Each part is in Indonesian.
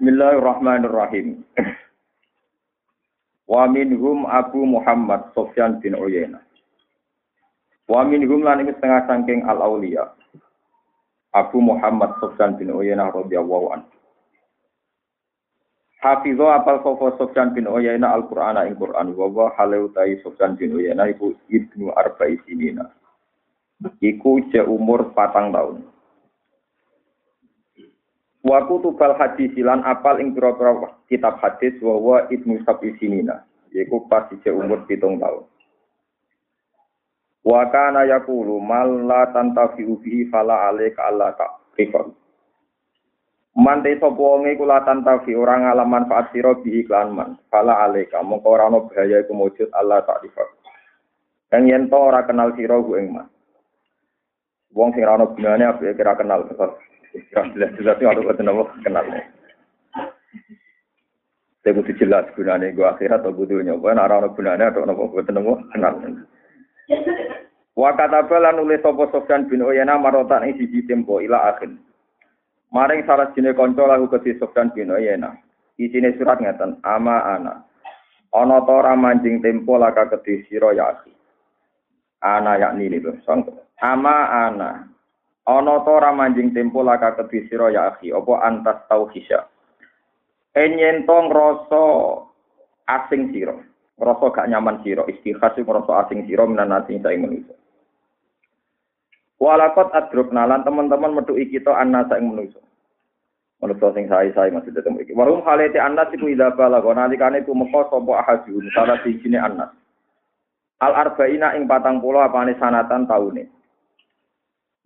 Bismillahirrahmanirrahim. Wa minhum Abu Muhammad Sofyan bin Uyainah. Wa minhum lan iki setengah saking al auliya. Abu Muhammad Sofyan bin Uyainah radhiyallahu anhu. Hafizho apal sapa Sofyan bin Uyainah Al-Qur'an ing Qur'an wa wa halautai Sofyan bin Uyainah iku ibnu arba'i sinina. Iku umur patang tahun. Wa kutubal hadis lan apal ing pira-pira kitab hadis wa wa ibnu sab'i sinina. Iku pas je umur pitung tahun. Wa kana yaqulu mal la tantafi'u bihi fala alaika alla ka Mante sapa wong iku latan tafi ora ngalam manfaat sira bi iklan man. Fala aleka mongko ora ono bahaya iku mujud Allah taala. Kang yen to ora kenal sira ku ing man. Wong sing ora ono gunane kira kenal. Jelas-jelas itu aku ketemu kenal. Saya butuh jelas gunane gue akhirat atau butuh nyoba, nah orang gunane atau nopo gue ketemu kenal. Wa kata nulis sopo Sofyan bin Uyana marotan ing siji tempo ila akhir. Maring salah jine kanca lagu kedhi Sofyan bin Uyena. Isine surat ngeten, ama ana. Ana ta manjing tempo laka kedhi sira ya. Ana yakni lho, sang. Ama ana. Ana ta ora manjing tempo laka kedhi sira ya akhi, apa antas tauhisya. Enyen tong rasa asing sira. Rasa gak nyaman sira, istikhas rasa asing sira menan asing saing manusia. Walakot adruk nalan teman-teman metu kita anak ing manusa. Manusa sing sai-sai masih tetep iki. Warum halete anas iku ida bala nalikane ku meko sapa ahadun salah sijine anas. Al arba'ina ing patang pulau apane sanatan taune.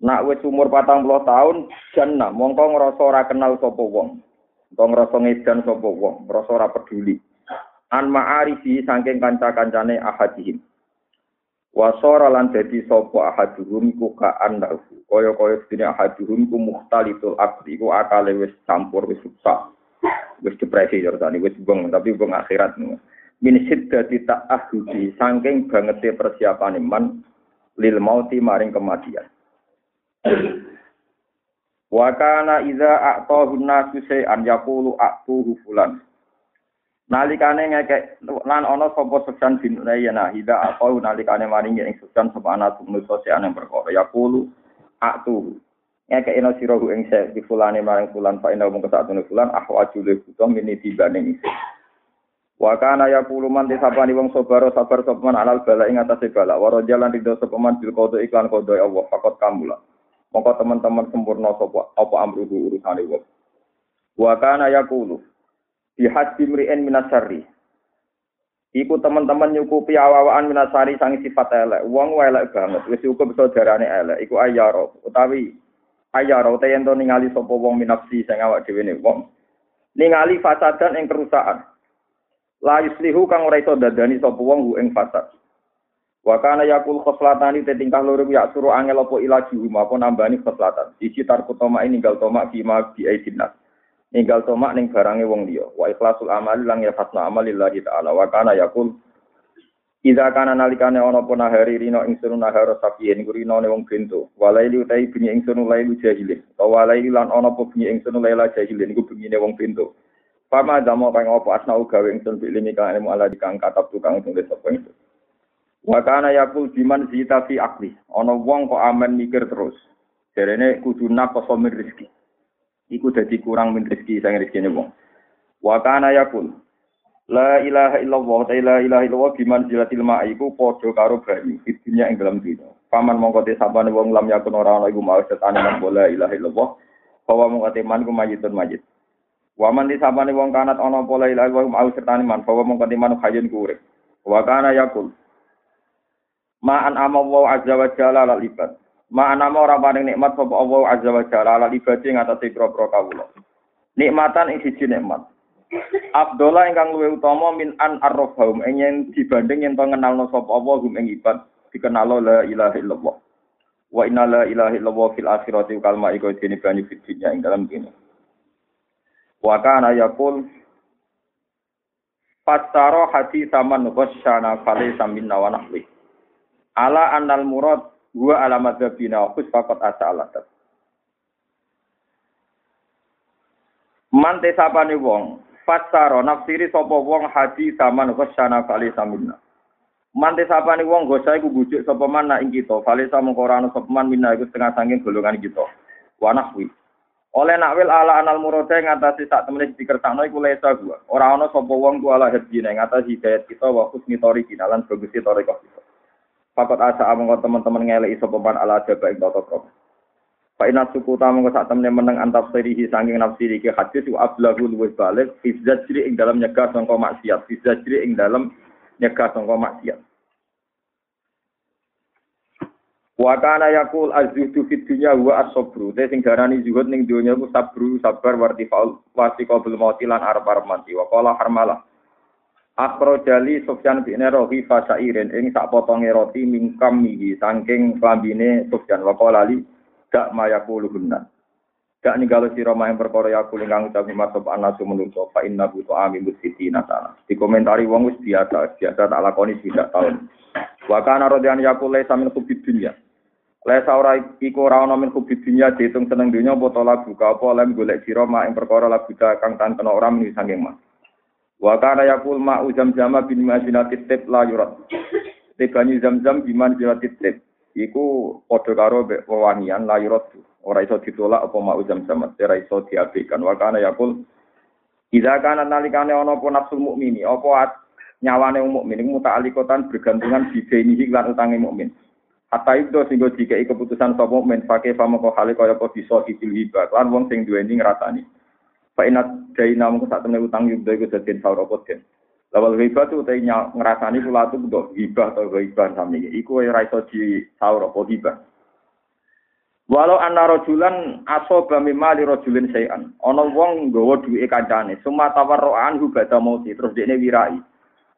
Nak wis umur patang puluh tahun jannah mongko ngrasa ora kenal sapa wong. Mongko ngrasa ngedan sapa wong, ngrasa ora peduli. An ma'arifi saking kanca-kancane ahadihim. Wasora lan dadi sapa ahaduhum ku ka andahu. Kaya-kaya sedene ahaduhum ku muhtalitul akli ku akale wis campur wis rusak. Wis depresi jortane wis beng tapi beng akhirat. Min siddati ta'ahudi saking bangete persiapan iman lil mauti maring kematian. Wa kana idza a'tahu nasu an yaqulu a'tuhu fulan. Nalikane ngekek lan ana sapa Sufyan bin Uyainah hida apa nalikane maringi ing Sufyan sapa ana tunu sosial yang perkara ya pulu atu ngekek ina sira ing se di fulane marang fulan fa ina mung sak tunu fulan ahwaju le butuh mini tibane isi Wa kana ya pulu man disapani wong sabar sabar sapa man alal bala ing atase bala wa jalan ridho sapa man bil qada iklan qada Allah fakot kamula Mongko teman-teman sempurna sapa apa amruhu urusane wong Wa kana ya pulu bihaddi mri'in minasari. Iku teman-teman nyukupi awawaan minasari sangi sifat elek. Wong elek banget. Wis cukup saudarane elek. Iku ayaro. Utawi ayaro te yen ningali sapa wong minafsi sing awak dhewe ne wong. Ningali fasadan ing kerusakan. La yuslihu kang ora iso dadani sapa wong ing fasad. Wa kana yakul khoslatani te tingkah loro ya suruh angel apa ilaji apa nambani khoslatan. Siji tarkutoma ini ninggal toma fima bi aidinnas ninggal tomak ning barange wong liya. Wa ikhlasul amali lang ya fasna amalillahi taala. Wa kana yakul Ida kana nalikane ana apa nahari rino nahara sapiyen gurino ne wong bento. Walaili utai bunyi ingsun lailu jahilin. Wa walaili lan ana apa bunyi ingsun laila jahilin iku bunyine wong bento. Pama damo kang apa asna gawe ingsun bi limi kang ilmu ala dikang katab tukang tulis sapa Wa kana yakul diman zita fi akli ana wong kok amen mikir terus jarene kudu nakoso min rezeki iku dadi kurang min rezeki sang rezekine wong. Wa kana yakul La ilaha illallah, la ilaha illallah biman jilatil ma'i iku padha karo banyu di dunia ing dalam dunia. Paman mongko te sapane wong lam yakun ora ana iku mau setane nang la ilaha illallah. Bahwa mongko te man ku mayitun mayit. Waman di sapane wong kanat ana apa la ilaha illallah mau setane man bahwa mongko te man hayun ku urip. Wa kana yakul Ma'an amma wa azza wa jalla lal ibad. Ma'ana ora paling nikmat sapa Allah azza wa jalla ala ibadi ngatasi pro-pro kawula. Nikmatan ing siji nikmat. Abdullah ingkang luwih utama min an arrafahum ing yen dibanding yen to ngenalno sapa Allah hum ing ibad dikenal la ilaha illallah. Wa inna la ilaha illallah fil akhirati kalma iku dene banyu fitnya ing dalam kene. Wa kana yaqul Pastaro hati saman wasyana fale samin wa. Ala annal murad Gua alamat zabina khus fakot asa alatat. Man tesapane wong fasara nafsiri sapa wong hadi zaman ghasyana kali samina. Man tesapane wong gosa iku bujuk sapa man nak ing kita, fale samangka ora ana sapa man minna iku setengah sanging golongan kita. Wa nahwi. Oleh nakwil ala anal murode ngatasi sak temene dikersakno iku lesa gua. Ora ana sapa wong ku ala hadine ngatasi hidayat kita wa husni tori kinalan bagus tori kita. Fakot asa amang teman-teman ngeleki sapa man ala jaba ing tata krama. Fa inna suku ta mongko sak temene meneng antap sirihi saking nafsi iki hadis wa ablahu luwes balik fi zajri ing dalam nyegah sangka maksiat, fi zajri ing dalam nyegah sangka maksiat. Wa kana yaqul azzuhdu fid dunya wa as-sabru. Te sing darani zuhud ning dunya ku sabru, sabar warti faul wati qabul mauti lan arep-arep mati. Wa qala harmalah. Akro jali Sufyan bin Rohi fasairin ing sak potonge roti mingkam iki saking klambine Sufyan wa qala gak mayakulu hunna. Gak ninggalo sira maing perkara yakul ingkang ucapi masuk anasu menungso fa inna bu ta'ami musiti natana. Dikomentari wong wis biasa, biasa tak lakoni tidak tahun. Wa kana radyan yakul laisa min kubid dunya. Laisa ora iku ora ana min seneng dunya apa lagu ka apa lem golek sira maing perkara lagu kang tan kena ora muni sanging mah. Wa kana yakul ma'u jam-jama bin mazinatit tib la yurat. Tibani zam-zam biman zinatit tib iku padha karo wewangian layurat ora iso ditolak apa mau jam-jam ora iso diabaikan. Wa kana yakul Ida kana nalikane ana apa nafsul mukmini? Apa nyawane mukmin? Iku muta'alliqatan bergantungan bideni lan utange mukmin. Hatta itu sehingga jika keputusan sapa mukmin pakai famo kok hale kaya apa bisa dipilih lan wong sing duweni ngrasani. Fa inat daina mung sak temene utang yudha iku dadi saur apa den. Lawal ghibah tu utai ngerasani kula tu untuk ghibah atau ghibah sami. Iku ora iso di sahur apa ghibah. Walau anna rojulan aso bami mali rojulin sayan. Ono wong nggawa duwe kancane. Suma tawarro'an hu bada mauti. Terus dia wirai.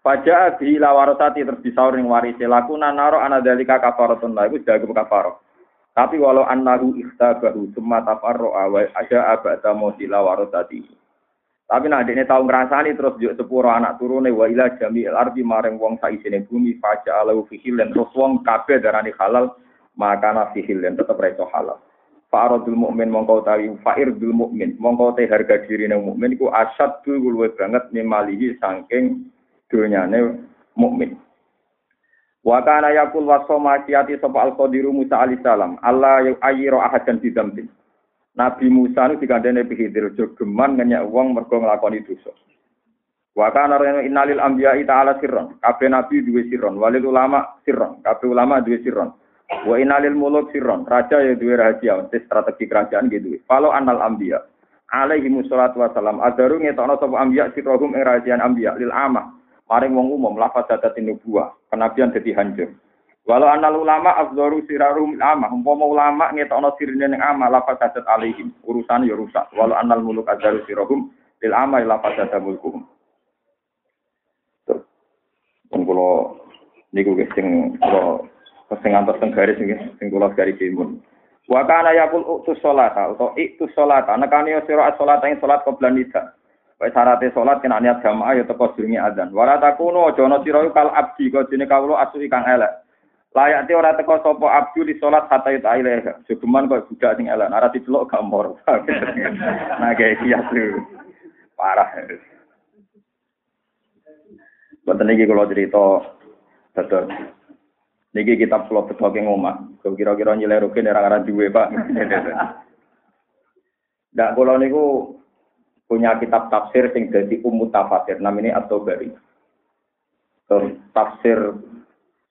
Faja bi lawarosati terus disahur ning warise. Laku nanaro ana dalika kafaratun la. Iku jaga kafaro. Tapi walau annahu ikhtabahu summa tafarro'a wa aja abada mauti lawarosati. Tapi nak ini tahu ngerasani terus juk sepuro anak turune wa ila jami arti maring wong saisine bumi faja alau fihilen terus wong kabeh darani halal maka na fihilen tetep reso halal. Fa'aradul mukmin mongko tawi fa'irdul mukmin mongko te harga diri nang mukmin iku asad luwe banget nimalihi saking donyane mukmin. Wa kana yakul wasoma kiati sapa al-qadiru Musa alaihi salam Allah ayyira ahadan bidambin. Nabi Musa itu dikandani Khidir jogeman ngenyak wong mergo nglakoni dosa. Wa kana innalil anbiya'i ta'ala sirron. Kabeh nabi duwe sirron, walil ulama sirron, kabeh ulama duwe sirron. Wa innalil muluk sirron, raja ya duwe rahasia, mesti strategi kerajaan gitu. Kalau anal anbiya alaihi musallatu wasalam adaru ngetokno sapa anbiya sirrohum ing rahasian anbiya lil amah. Maring wong umum lafaz dadatin nubuwah, kenabian dadi hancur. Walau anal ulama afdharu sirarum amah, umpama ulama ngetokno sirine ning amah la fasadat alaihim, urusan ya rusak. Walau anal muluk azharu sirahum lil amah la fasadat mulkuhum. Pun kula niku guys sing kula sing antos teng garis sing kula garis timun. Wa kana yaqul utus sholata utawa iktus sholata nekani sira as-sholata ing salat qoblan nida. Wae syaraté salat kena niat jamaah ya teko durunge adzan. Wala takuno aja ana sira kal abdi kok dene kawula asu ikang elek. Layak te ora teko sapa abdu di salat hatta ita ilaih. Sugeman kok budak sing elek, ora diceluk gambar. nah kayak iya tuh. Parah. Boten iki kula cerita betul. Niki kitab kula betul ke ngomah. Kira-kira nyilai rukin ora ora duwe, Pak. Ndak kula niku punya kitab tafsir sing dadi umum tafsir namanya At-Tabari. Terus tafsir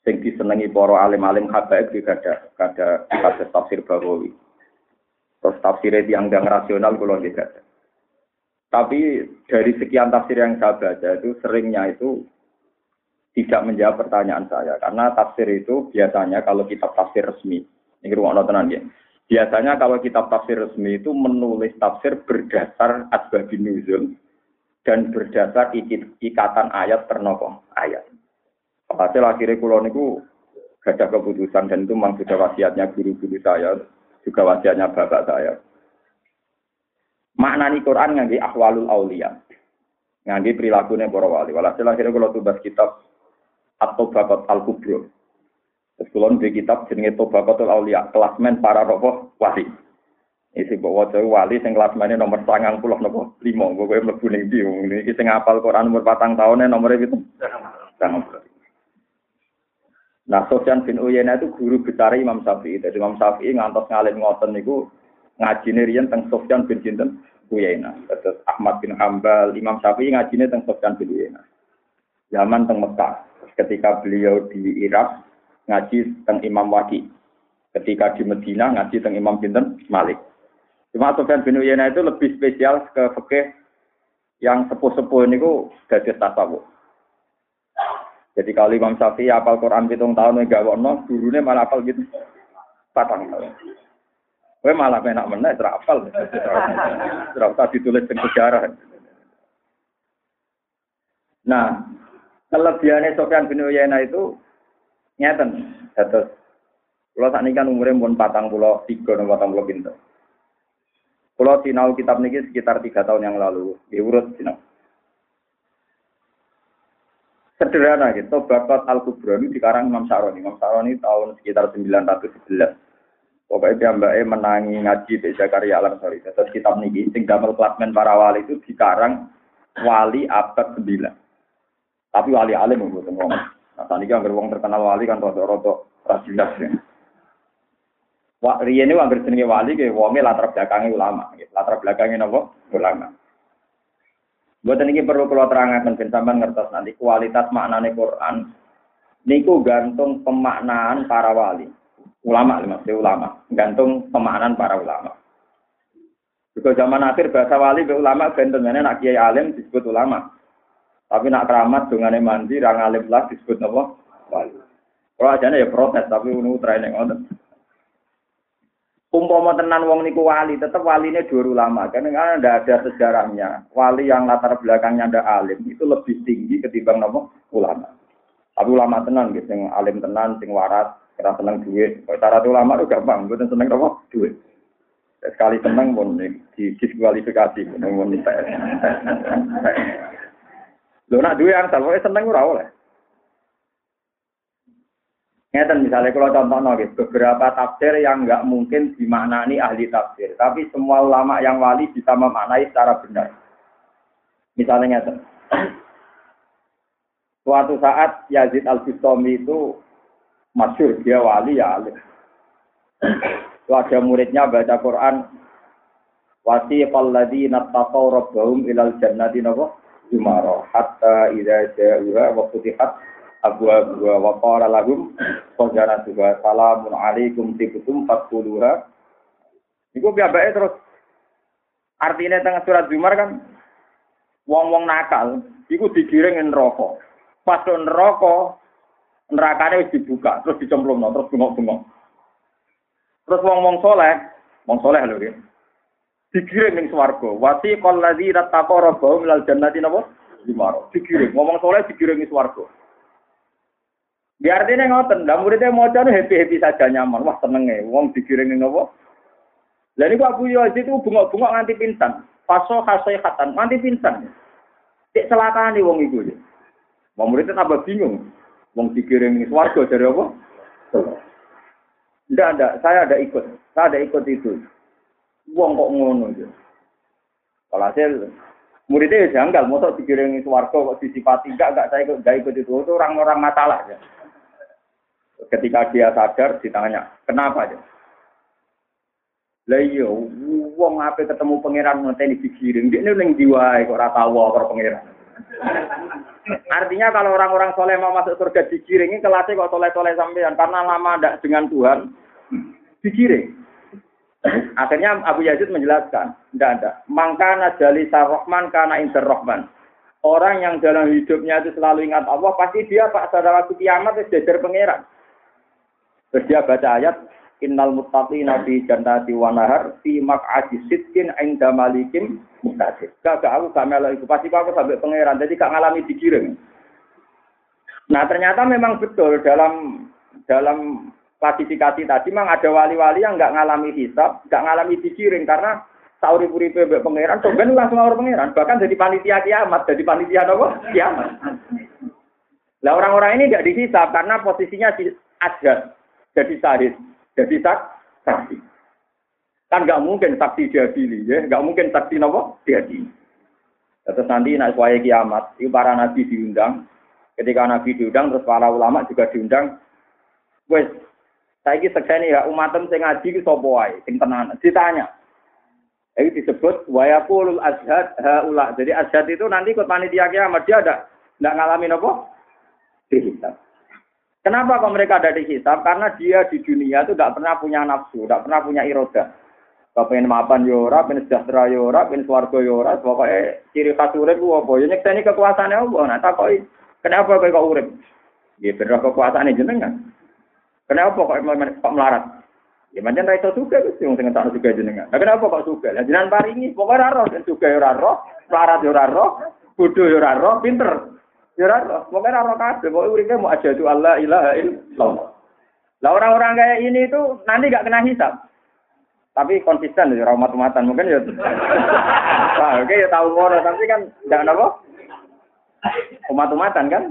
sing disenengi para alim-alim habaib juga ada ada kasus tafsir Bawawi. Terus yang yang rasional kalau tidak ada. Tapi dari sekian tafsir yang saya baca itu seringnya itu tidak menjawab pertanyaan saya karena tafsir itu biasanya kalau kitab tafsir resmi ini ruang tenan ya. Biasanya kalau kitab tafsir resmi itu menulis tafsir berdasar asbabun nuzul dan berdasar ikatan ayat ternopo ayat. Hasil akhirnya kulo niku gada keputusan dan itu memang sudah wasiatnya guru-guru saya, juga wasiatnya bapak saya. Maknani Quran ngangge ahwalul aulia. Ngangge perilakunya para wali. Walhasil akhirnya kalau tubas kitab atau bakat al-kubro. Terus kulon di kitab jenenge Tobakotul Aulia, kelasmen para roh wali. Isi bawa jauh wali sing kelas mana nomor sangang puluh nopo lima, gue mlebu ning ndi kita ngapal Quran umur patang tahunnya nomornya itu. Nah, Sofyan bin Uyainah itu guru besar Imam Syafi'i. Jadi Imam Syafi'i ngantos ngalim ngoten niku ngaji riyen teng Sofyan bin Sinten Uyainah. Terus Ahmad bin Hambal, Imam Syafi'i ngajine teng Sofyan bin Uyainah. Zaman teng Mekah. Ketika beliau di Irak ngaji teng Imam Waki. Ketika di Medina ngaji teng Imam Sinten Malik. Cuma Sofyan bin Uyainah itu lebih spesial ke fikih yang sepuh-sepuh ini ku dari tasawuf. Jadi kalau Imam Syafi'i apal Quran hitung tahun enggak wono, gurunya malah apal gitu. Patang tahun. Gue malah enak mana, terapal. Terapal ditulis di sejarah. Nah, kelebihannya Sofyan bin Uyainah itu nyeten. Terus, kalau saat ini kan pulau tiga, patang pulau pintu. Kalau sinau kitab ini sekitar tiga tahun yang lalu, diurut sinau. Sederhana gitu, Bakat Al-Kubra ini dikarang Imam Saroni. Imam Saroni tahun sekitar 911. Pokoknya dia mbak menangi ngaji di Zakaria Alam Sorry. Terus kitab niki, sing damel para wali itu dikarang wali abad 9. Tapi wali alim menurut ngomong. Nah, tadi kan wong terkenal wali kan rodo-rodo rasilas ya. Wah, riyen ini anggar jenenge wali ke wonge latar belakangnya ulama, latar belakangnya nopo ulama. Buat ini perlu kalau terangkan ben sampean ngertos nanti kualitas maknane Quran niku gantung pemaknaan para wali. Ulama, maksudnya ulama, gantung pemaknaan para ulama. Juga zaman akhir bahasa wali be ulama bentuknya nak kiai alim disebut ulama. Tapi nak keramat dengan mandi rang alim lah disebut nopo wali. Kalau aja ya protes tapi unu training ngoten umpama tenan wong niku wali, tetap walinya dua ulama. Karena kan ada sejarahnya. Wali yang latar belakangnya ada alim itu lebih tinggi ketimbang nopo ulama. Tapi ulama tenan gitu, yang alim tenan, sing waras, kira seneng duit. Kalau cara ulama itu gampang, gue seneng nopo duit. Sekali seneng pun di diskualifikasi, pun pun Lo nak duit yang salah, seneng ora oleh. Ngeten misalnya kalau contoh nogis, beberapa tafsir yang nggak mungkin dimaknani ahli tafsir, tapi semua ulama yang wali bisa memaknai secara benar. Misalnya ngeten. Suatu saat Yazid al Bustami itu masyur, dia wali ya alim. ada muridnya baca Quran, wasiqal ladzina taqaw rabbahum ilal jannati napa? Zumara hatta idza ja'uha wa futihat abu wa qala lahum juga salamun alaikum tibutum fatquluha Iku biabake terus artinya tengah surat Zumar kan wong-wong nakal iku digiring neraka. Pas neraka nerakane wis dibuka terus dicemplungno terus bengok-bengok. Terus wong-wong soleh, wong soleh lho. Digiring ning swarga. Wasi qal ladzina taqaw rabbahum minal jannati napa? Dimaro. Digiring, ngomong soleh digiring ning swarga. Biar artinya ngoten, lah muridnya mau cari happy happy saja nyaman, wah seneng ya, wong dikiringin nopo. Lah ini Abu Yazid itu bungok-bungok nganti pingsan, paso kasoi khatan nganti pingsan. Cek celaka nih wong itu. Wong muridnya tambah bingung, wong dikiringin swargo dari apa? Tidak ada, saya ada ikut, saya ada ikut itu. Wong kok ngono ya. Kalau hasil muridnya ya janggal, mosok dikiringin swargo kok disipati enggak, enggak saya ikut, enggak ikut itu, itu orang-orang masalah ya. Ketika dia sadar ditanya, kenapa aja? Lah iya, wong ape ketemu pangeran ngenteni digiring, dia ning diwae kok ora tau karo pangeran. Artinya kalau orang-orang soleh mau masuk surga digiring, ini kelasnya kok soleh-soleh sampean karena lama ndak dengan Tuhan digiring. Akhirnya Abu Yazid menjelaskan, tidak ada. Mangkana jali sarrohman karena inter rohman. Orang yang dalam hidupnya itu selalu ingat Allah, pasti dia pak saudara waktu kiamat itu jajar pangeran. Terus dia baca ayat Innal muttaqina fi jannati wa nahar fi maq'adi sidqin 'inda malikim muqtadir. Gak aku gak melok itu pasti aku sampai pangeran jadi gak ngalami dikirim. Nah ternyata memang betul dalam dalam klasifikasi tadi memang ada wali-wali yang nggak ngalami hisab, nggak ngalami dikirim karena sauri puri pebe pangeran, ben langsung orang pangeran, bahkan jadi panitia kiamat, jadi panitia apa? Kiamat. Nah orang-orang ini nggak dihisab karena posisinya ada jadi sahid, jadi sak, saksi. Kan nggak mungkin saksi diadili, ya, nggak mungkin saksi nopo diadili. Terus nanti nak suaya kiamat, itu para nabi diundang. Ketika nabi diundang, terus para ulama juga diundang. Wes, saya ini sekseni ya umatem sing ngaji sapa wae, sing tenan. Ditanya. Itu disebut wayaqulul ashad haula. Jadi ashad itu nanti ikut panitia kiamat dia ada enggak ngalamin apa? Dihisab. Kenapa kok mereka ada di hisab? Karena dia di dunia itu tidak pernah punya nafsu, tidak pernah punya iroda. Kalau pengen mapan yora, ya pengen sejahtera yora, ya pengen suarga yora, ya pokoknya ciri khas urip ku apa? Nyekseni kekuasaannya Allah. Nah, takoi, kenapa kau kok urip? Ya bener kekuasaan jenengan. Kenapa kok kok melarat? Ya macam ra iso juga Gus wong sing tak juga jenengan. Nah, kenapa kok suka? Lah jenengan paringi, pokoknya ora roh, suka ya ora roh, melarat ya ora roh, bodoh ya ora roh, pinter. Ya ora roh, pokoknya ora roh kabeh, pokoke uripe mau aja Allah ilaha illallah. Lah orang-orang kayak ini itu nanti gak kena hisab. Tapi konsisten ya umat-umatan mungkin ya. Wah, oke ya tahu ngono, tapi kan enggak apa? Umat-umatan kan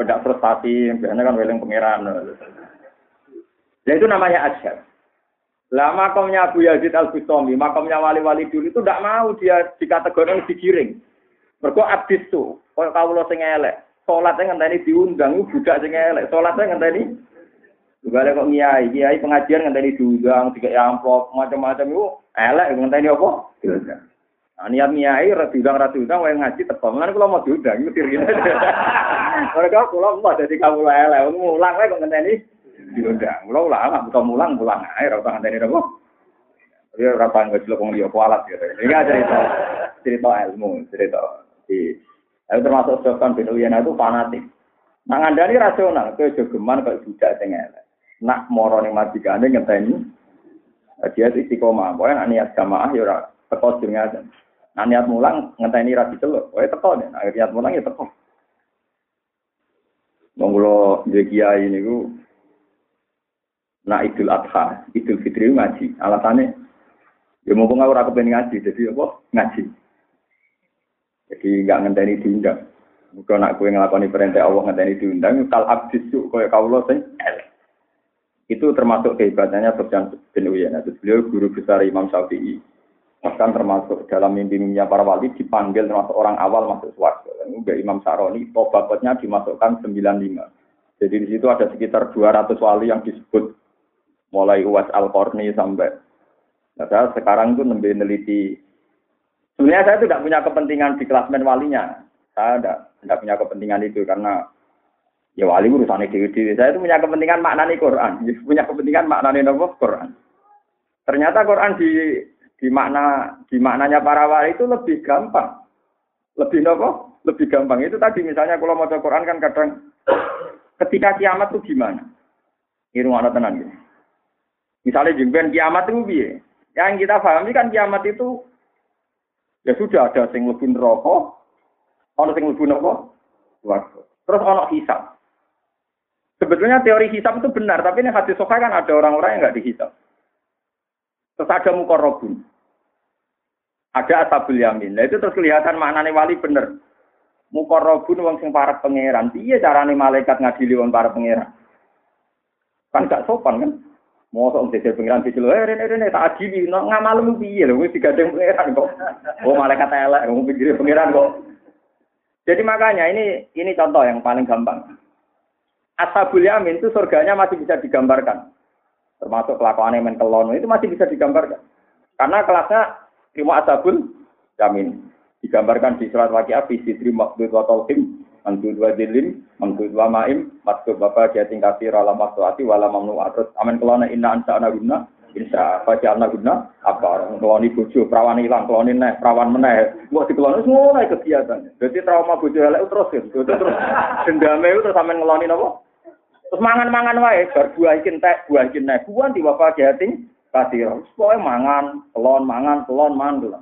beda frustasi, biasanya kan weling pangeran. Ya itu namanya asyar. Lah makamnya Abu Yazid Al Bustami, makamnya wali-wali dulu itu tidak mau dia dikategorikan digiring. Mergo abis tuh, kalau kau lo sing elek, sholatnya ngenteni diundang, budak sing elek, sholatnya ngenteni juga kok kiai, kiai pengajian ngenteni diundang, tiga amplop, macam-macam itu elek ngenteni apa? Diundang. Nah, niat kiai diundang ra diundang wae ngaji teko. Lan kula mau diundang itu tirine. Mereka kula mau dadi kawula elek, mulang wae kok ngenteni diundang. Kula ulama buka mulang mulang ae ora usah ngenteni apa. Dia ora panggo celok wong liya kualat gitu. Ini cerita cerita ilmu, cerita di itu termasuk Sofyan bin Uyainah itu fanatik. Nah ngandani rasional, ke jogeman kayak budak sing elek. Nak moro ning majikane ngenteni dia istiqomah. Pokoknya nak niat jamaah ya ora teko jenenge Nah niat mulang ngenteni ra diceluk. Pokoknya teko nih. Nah niat mulang ya teko. Monggo kiai niku Nah Idul Adha, Idul Fitri ngaji. Alasannya, ya mumpung aku ora kepengen ngaji, jadi apa? Ngaji. Jadi nggak ngenteni diundang. Muga nak kue ngelakoni perintah Allah ngenteni diundang, kal abdisu kaya kaulo sing Itu termasuk kehebatannya Sufyan bin Uyainah. Beliau guru besar Imam Syafi'i. Bahkan termasuk dalam mimpi-mimpinya para wali dipanggil termasuk orang awal masuk suarga. Juga Imam Saroni, tobatnya dimasukkan 95. Jadi di situ ada sekitar 200 wali yang disebut mulai Uwas Al-Qarni sampai nah, saya sekarang itu lebih meneliti sebenarnya saya tidak punya kepentingan di klasmen walinya. Saya tidak, tidak punya kepentingan itu karena ya wali urusan dewi dewi saya itu punya kepentingan maknani Quran. Punya kepentingan maknani nopo Quran. Ternyata Quran di di makna di maknanya para wali itu lebih gampang. Lebih nopo lebih gampang. Itu tadi misalnya kalau mau Quran kan kadang ketika kiamat itu gimana? Ini rumah tenan gitu Misalnya jengben kiamat itu piye? Yang kita pahami kan kiamat itu ya sudah ada sing lebih neraka, ono sing lebih neraka, Terus ono hisab. Sebetulnya teori hisab itu benar, tapi ini hadis sokai kan ada orang-orang yang nggak dihisab. Terus ada mukorobun. Ada asabul yamin. Nah itu terus kelihatan maknanya wali bener. Mukorobun wong sing para pangeran. Iya carane malaikat ngadili wong para pangeran. Kan gak sopan kan? Mosok dhewe pengiran dicelo, eh rene rene tak adili, no ngamalmu piye lho wis digandeng pengiran kok. Oh malaikat elek, wong pikir pengiran kok. Jadi makanya ini ini contoh yang paling gampang. Ashabul Yamin itu surganya masih bisa digambarkan. Termasuk kelakuan yang kelon itu masih bisa digambarkan. Karena kelasnya terima Ashabul Yamin. Digambarkan di surat Waqiah fi sidri maqdud wa Mangkut dua dilim, mangkut dua maim, maksud bapak dia tingkat rala maksuati wala mamnu terus amin kelana inna ansa guna, insya baca anak guna, apa orang keloni bojo, perawan hilang, keloni neh, perawan meneh, gua di keloni semua naik kegiatan. Jadi trauma bojo elek terus ya, terus dendame itu terus amin ngeloni nopo. Terus mangan-mangan wae, bar buah ikin teh, buah ikin neh, buan di bapak dia ting kasih, pokoknya mangan, kelon, mangan, kelon, mangan,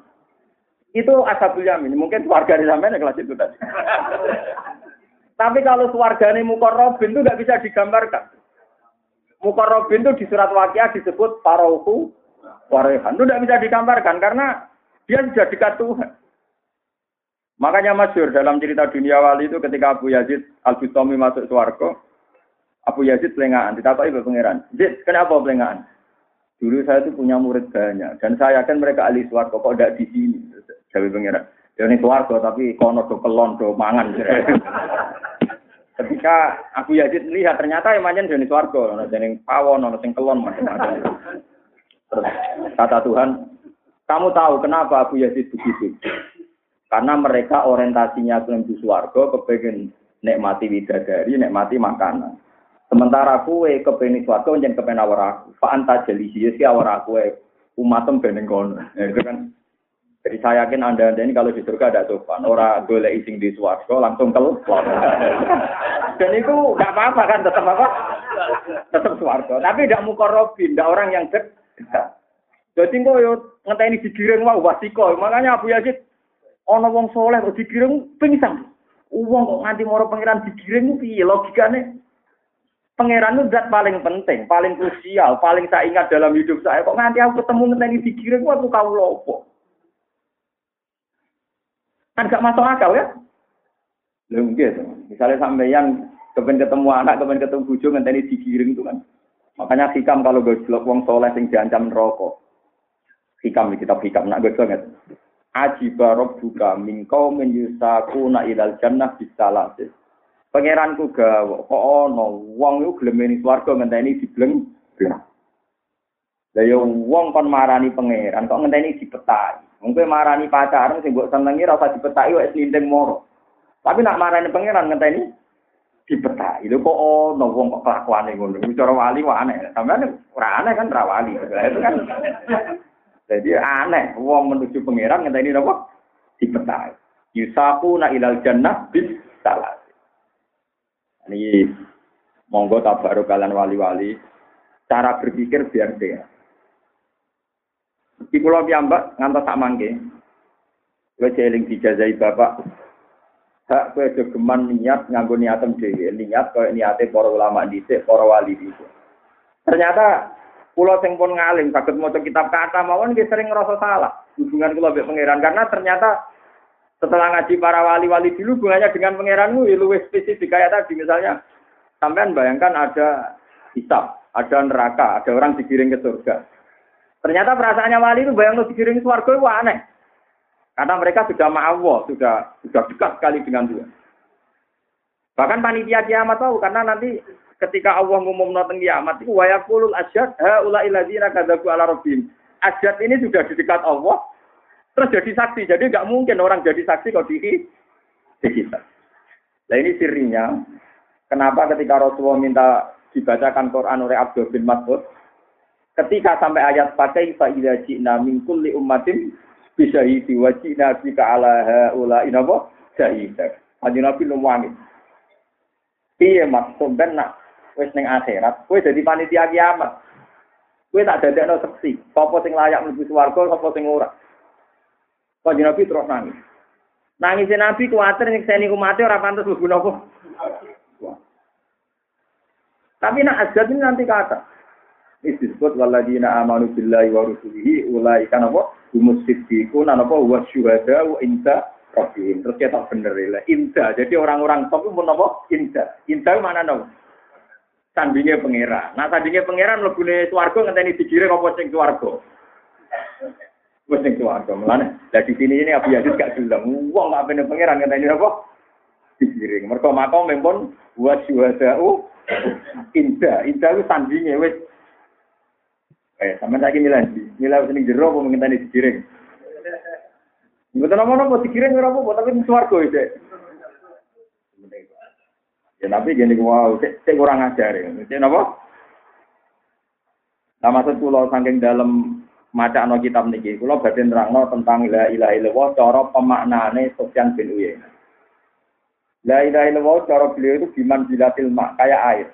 Itu asabul yamin. Mungkin keluarga di sampean kelas itu tadi. Tapi kalau suargane mukorobin itu nggak bisa digambarkan. Mukorobin itu di surat wakiah disebut parauhu warehan. Itu nggak bisa digambarkan karena dia sudah dekat Tuhan. Makanya masyur dalam cerita dunia wali itu ketika Abu Yazid Al-Bustami masuk suarga, Abu Yazid pelengahan, ditapai ke pangeran. Yazid, kenapa pelengahan? Dulu saya itu punya murid banyak dan saya yakin mereka ahli swarga kok tidak di sini. Jawa pengiran. Ya ini swarga tapi kono do kelon do mangan. Ketika Abu Yazid melihat ternyata manjen jenis swarga, ono jenis pawon, ono sing kelon macam-macam. Kata Tuhan, kamu tahu kenapa Abu Yazid begitu? Karena mereka orientasinya menuju swarga, kepengen nikmati widadari, nikmati makanan. Sementara kue kepeni suatu jangan kepen awar aku. Fa anta jeli sih awar aku umatem beneng kono. Ya, itu kan. Jadi saya yakin anda, anda ini kalau di surga ada sopan. Orang boleh ising di suarga langsung keluar. Dan itu nggak apa-apa kan tetap apa? Tetap suarga. Tapi tidak mukorobin, tidak orang yang dekat. Jadi kok yo ngenteni digiring wah wasiko. Makanya Abu Yazid ana wong soleh kok digiring pingsan. Uang kok nganti moro pangeran digiring piye logikane? Pangeran itu zat paling penting, paling krusial, paling saya ingat dalam hidup saya. Kok nanti aku ketemu ngenteni dikirim, aku kau lopo. Kan gak masuk akal ya? Lho gitu. Misalnya sampeyan kepen ketemu anak, kepen ketemu bujo ngenteni dikirim itu kan. Makanya hikam kalau gue jelok wong soleh sing diancam rokok. Hikam di kitab hikam nak gue banget. Barok buka mingkau menyusaku na ilal jannah bisalasis Pangeranku gawe kok ana wong iku gelem swarga ngenteni dibleng. Lah yo wong kon marani pangeran kok ngenteni dipetai. Kowe marani pacaran sing mbok senengi ora usah dipetai wis lindeng moro. Tapi nak marani pangeran ngenteni dipetai. Lho kok ana wong kok kelakuane ngono. Cara wali wae aneh. Sampeyan ora aneh kan ora wali. Itu kan jadi aneh wong menuju pangeran ngenteni napa? Dipetai. Yusaku na ilal jannah bis salat. Ini monggo tabaruk kalian wali-wali. Cara berpikir biar dia. Di pulau piyambak ngantos tak mangke. Kowe jeling dijazai bapak. Hak kowe geman niat nganggo niatem dhewe, niat koyo niate para ulama dhisik, para wali dhisik. Ternyata pulau sing pun ngalim saged maca kitab kata mawon nggih sering ngerasa salah hubungan kula mbek pangeran karena ternyata setelah ngaji para wali-wali dulu hubungannya dengan pangeranmu ya luwih spesifik kayak tadi misalnya sampean bayangkan ada hisab, ada neraka, ada orang digiring ke surga. Ternyata perasaannya wali itu bayang digiring ke surga itu aneh. Karena mereka sudah ma'awah, sudah sudah dekat sekali dengan Tuhan. Bahkan panitia kiamat tahu karena nanti ketika Allah ngumum nonton kiamat itu wayakulul asyad haula iladzina kadzabu ala rabbihim. Asyad ini sudah di dekat Allah, Terus jadi saksi. Jadi nggak mungkin orang jadi saksi kalau di kita. Nah ini sirinya. Kenapa ketika Rasulullah minta dibacakan Quran oleh Abdul bin Mas'ud, ketika sampai ayat pakai fa'idha ji'na min kulli ummatin bisyahidi wa ji'na bika ala ha'ula inapa syahidah. Haji Nabi lumwani. Iya mas, sampean nak wis ning akhirat, kowe dadi panitia kiamat. Kowe tak dadekno seksi, sapa sing layak mlebu swarga, sapa sing ora. Kanjeng Nabi terus nangis. Nangisnya Nabi kuatir nyekseni umatnya orang pantas lebih nopo. Tapi nak azab ini nanti kata. Ini disebut waladina amanu billahi wa rusulihi ulai kan apa? Humus siddiqun apa wa syuhada wa inta rabbihim. Terus kita bener ya. Inta. Jadi orang-orang top itu apa? Inta. Inta mana dong? Sandingnya pangeran. Nah sandingnya pangeran lebih swarga ngenteni digiring apa sing swarga. Wes ning swarga mulane. Lah di sini ini Abu Yazid gak gelem. Wong gak pengen pangeran ini apa? Digiring. Mergo makom mempun wa syuhada'u inda. Inda ku tandinge wis Eh, saiki milih. Milih wis ning jero apa mungkin tadi digiring. Mboten apa-apa digiring ora apa-apa tapi swarga iki. Ya tapi gini wow, cek kurang ajar ya. Cek napa? Nah maksud kula saking dalam maca no kitab niki kula badhe nerangno tentang la ilaha illallah cara pemaknane Sufyan bin Uyainah. La ilaha illallah cara beliau itu biman bilatil mak kayak air.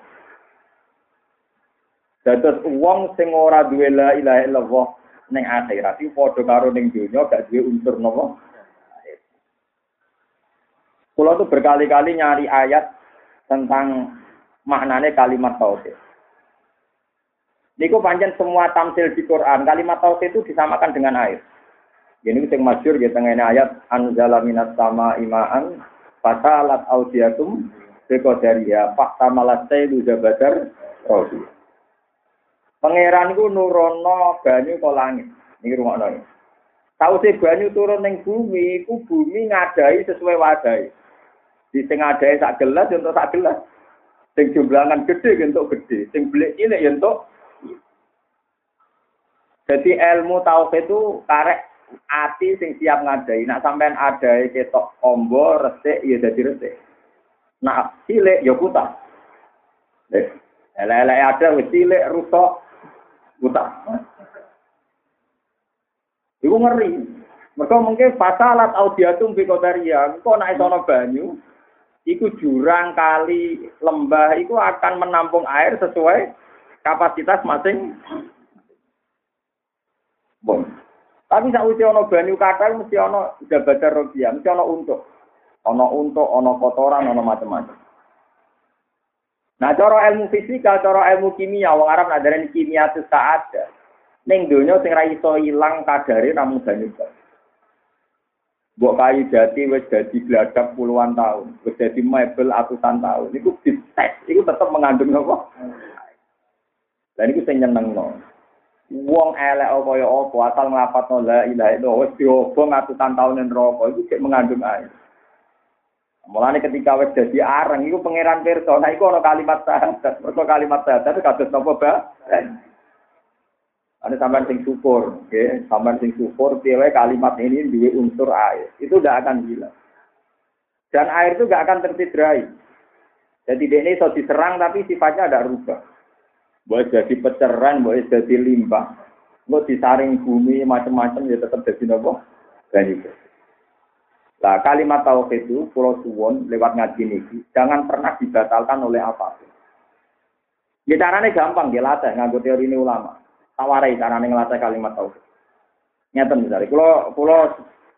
Dados wong sing ora duwe la ilaha illallah ning akhirat iki padha karo ning donya gak duwe unsur napa? Kula tuh berkali-kali nyari ayat tentang maknane kalimat tauhid. Niku panjang semua tamsil di Quran. Kalimat tauhid itu disamakan dengan air. Ini sing masyur di tengah ayat anzala minas sama imaan fatalat audiatum bekodaria fakta malasai lu jabadar rohi. Pangeran iku nurono banyu ke langit. Niki. Tahu sih banyu turun ning bumi, iku bumi ngadai sesuai wadai. Di sing ngadai sak gelas ya sak gelas. Sing jumlahan gede ya untuk gede, sing belik cilik ya untuk Jadi ilmu tauhid itu karek ati sing siap ngadai. Nak sampean ada ketok ombo resik ya jadi resik. Nak cilik ya kutah. Eh, ada wis cilik rusak kutah. Iku ngeri. Mereka mungkin fasalat audiatum bi kodaria. Kok naik sono banyu, iku jurang kali lembah iku akan menampung air sesuai kapasitas masing. Bon. Tapi sak usia ono banyu kata mesti ono baca rogia, mesti ono untuk. Ono untuk, ono kotoran, ono macam-macam. Nah, cara ilmu fisika, cara ilmu kimia, wong Arab nadarin kimia itu saat. Ning donya sing ra iso ilang kadare namung banyu Mbok kayu jati wis dadi gladak puluhan tahun, wis dadi mebel atusan tahun. Iku dites, iku tetep mengandung apa? Dan iku sing nyenengno. Wong elek kaya apa asal nglapatno la ilaha illallah wis diobong atusan tahun ning neraka iku sik mengandung air. Mulane ketika wis dadi areng iku pangeran pirsa, nah iku ana kalimat syahadat. Mergo kalimat syahadat kados napa, Mbak? Ada sampean sing syukur, oke? Okay? Sampean sing syukur, piye kalimat ini dua unsur air. Itu tidak akan hilang. Dan air itu gak akan tersidrai. Jadi dia ini so diserang tapi sifatnya ada rubah. Boleh jadi peceran, boleh jadi limbah. Mau disaring bumi macam-macam ya tetap jadi nopo. Dan itu. Nah kalimat tauhid itu Pulau Suwon lewat ngaji niki jangan pernah dibatalkan oleh apa pun. Ya caranya gampang dia latih nganggo teori ini ulama tawarai carane ngelatih kalimat tauhid. Nyata misalnya, kalau kalau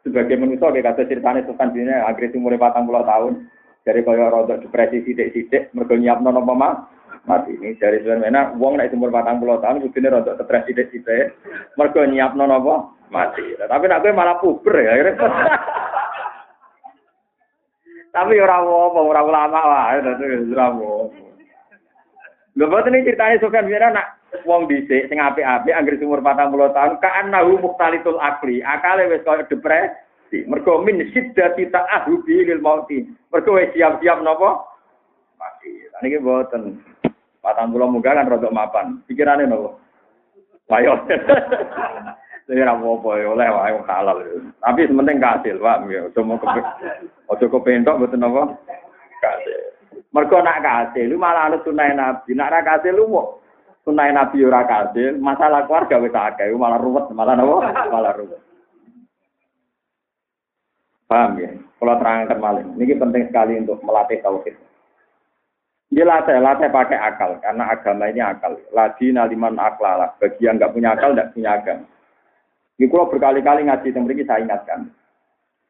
sebagai manusia kayak kata ceritanya Sultan Dina agresi umur patang puluh tahun dari kaya rodok depresi sidik-sidik mergo nyiapno napa mati ini dari sebenarnya uang naik umur patang puluh tahun kudune rodok depresi sidik-sidik mergo nyiapno napa mati. Tapi nak gue malah puber ya. Tapi ora apa ora ulama wae dadi ora apa. Lho boten iki ceritane Sufyan bin nak wong dhisik sing apik-apik anggere umur 40 tahun kaan nahu muhtalitul akli akale wis koyo depresi. Mergo min siddati ta'ahubi lil mauti. Mergo wis siap-siap napa? Mati. Niki mboten. 40 muga kan rodok mapan. Pikirane napa? Ayo Saya ora apa ya oleh wae halal. Tapi sementing kasil, Pak. Ya cuma kepe ojo kepentok mboten napa? Kasil. Nak kasil, lu malah ana sunah Nabi. Nak ra kasil lu mau sunai Nabi ora kasil, masalah keluarga wis akeh, malah ruwet, malah napa? Malah ruwet. Paham ya? Kalau terangkan maling, ini penting sekali untuk melatih tauhid. Dia latih, latih pakai akal, karena agama ini akal. Lagi naliman aklala, bagi yang nggak punya akal, nggak punya agama. Ini kalau berkali-kali ngaji yang saya ingatkan.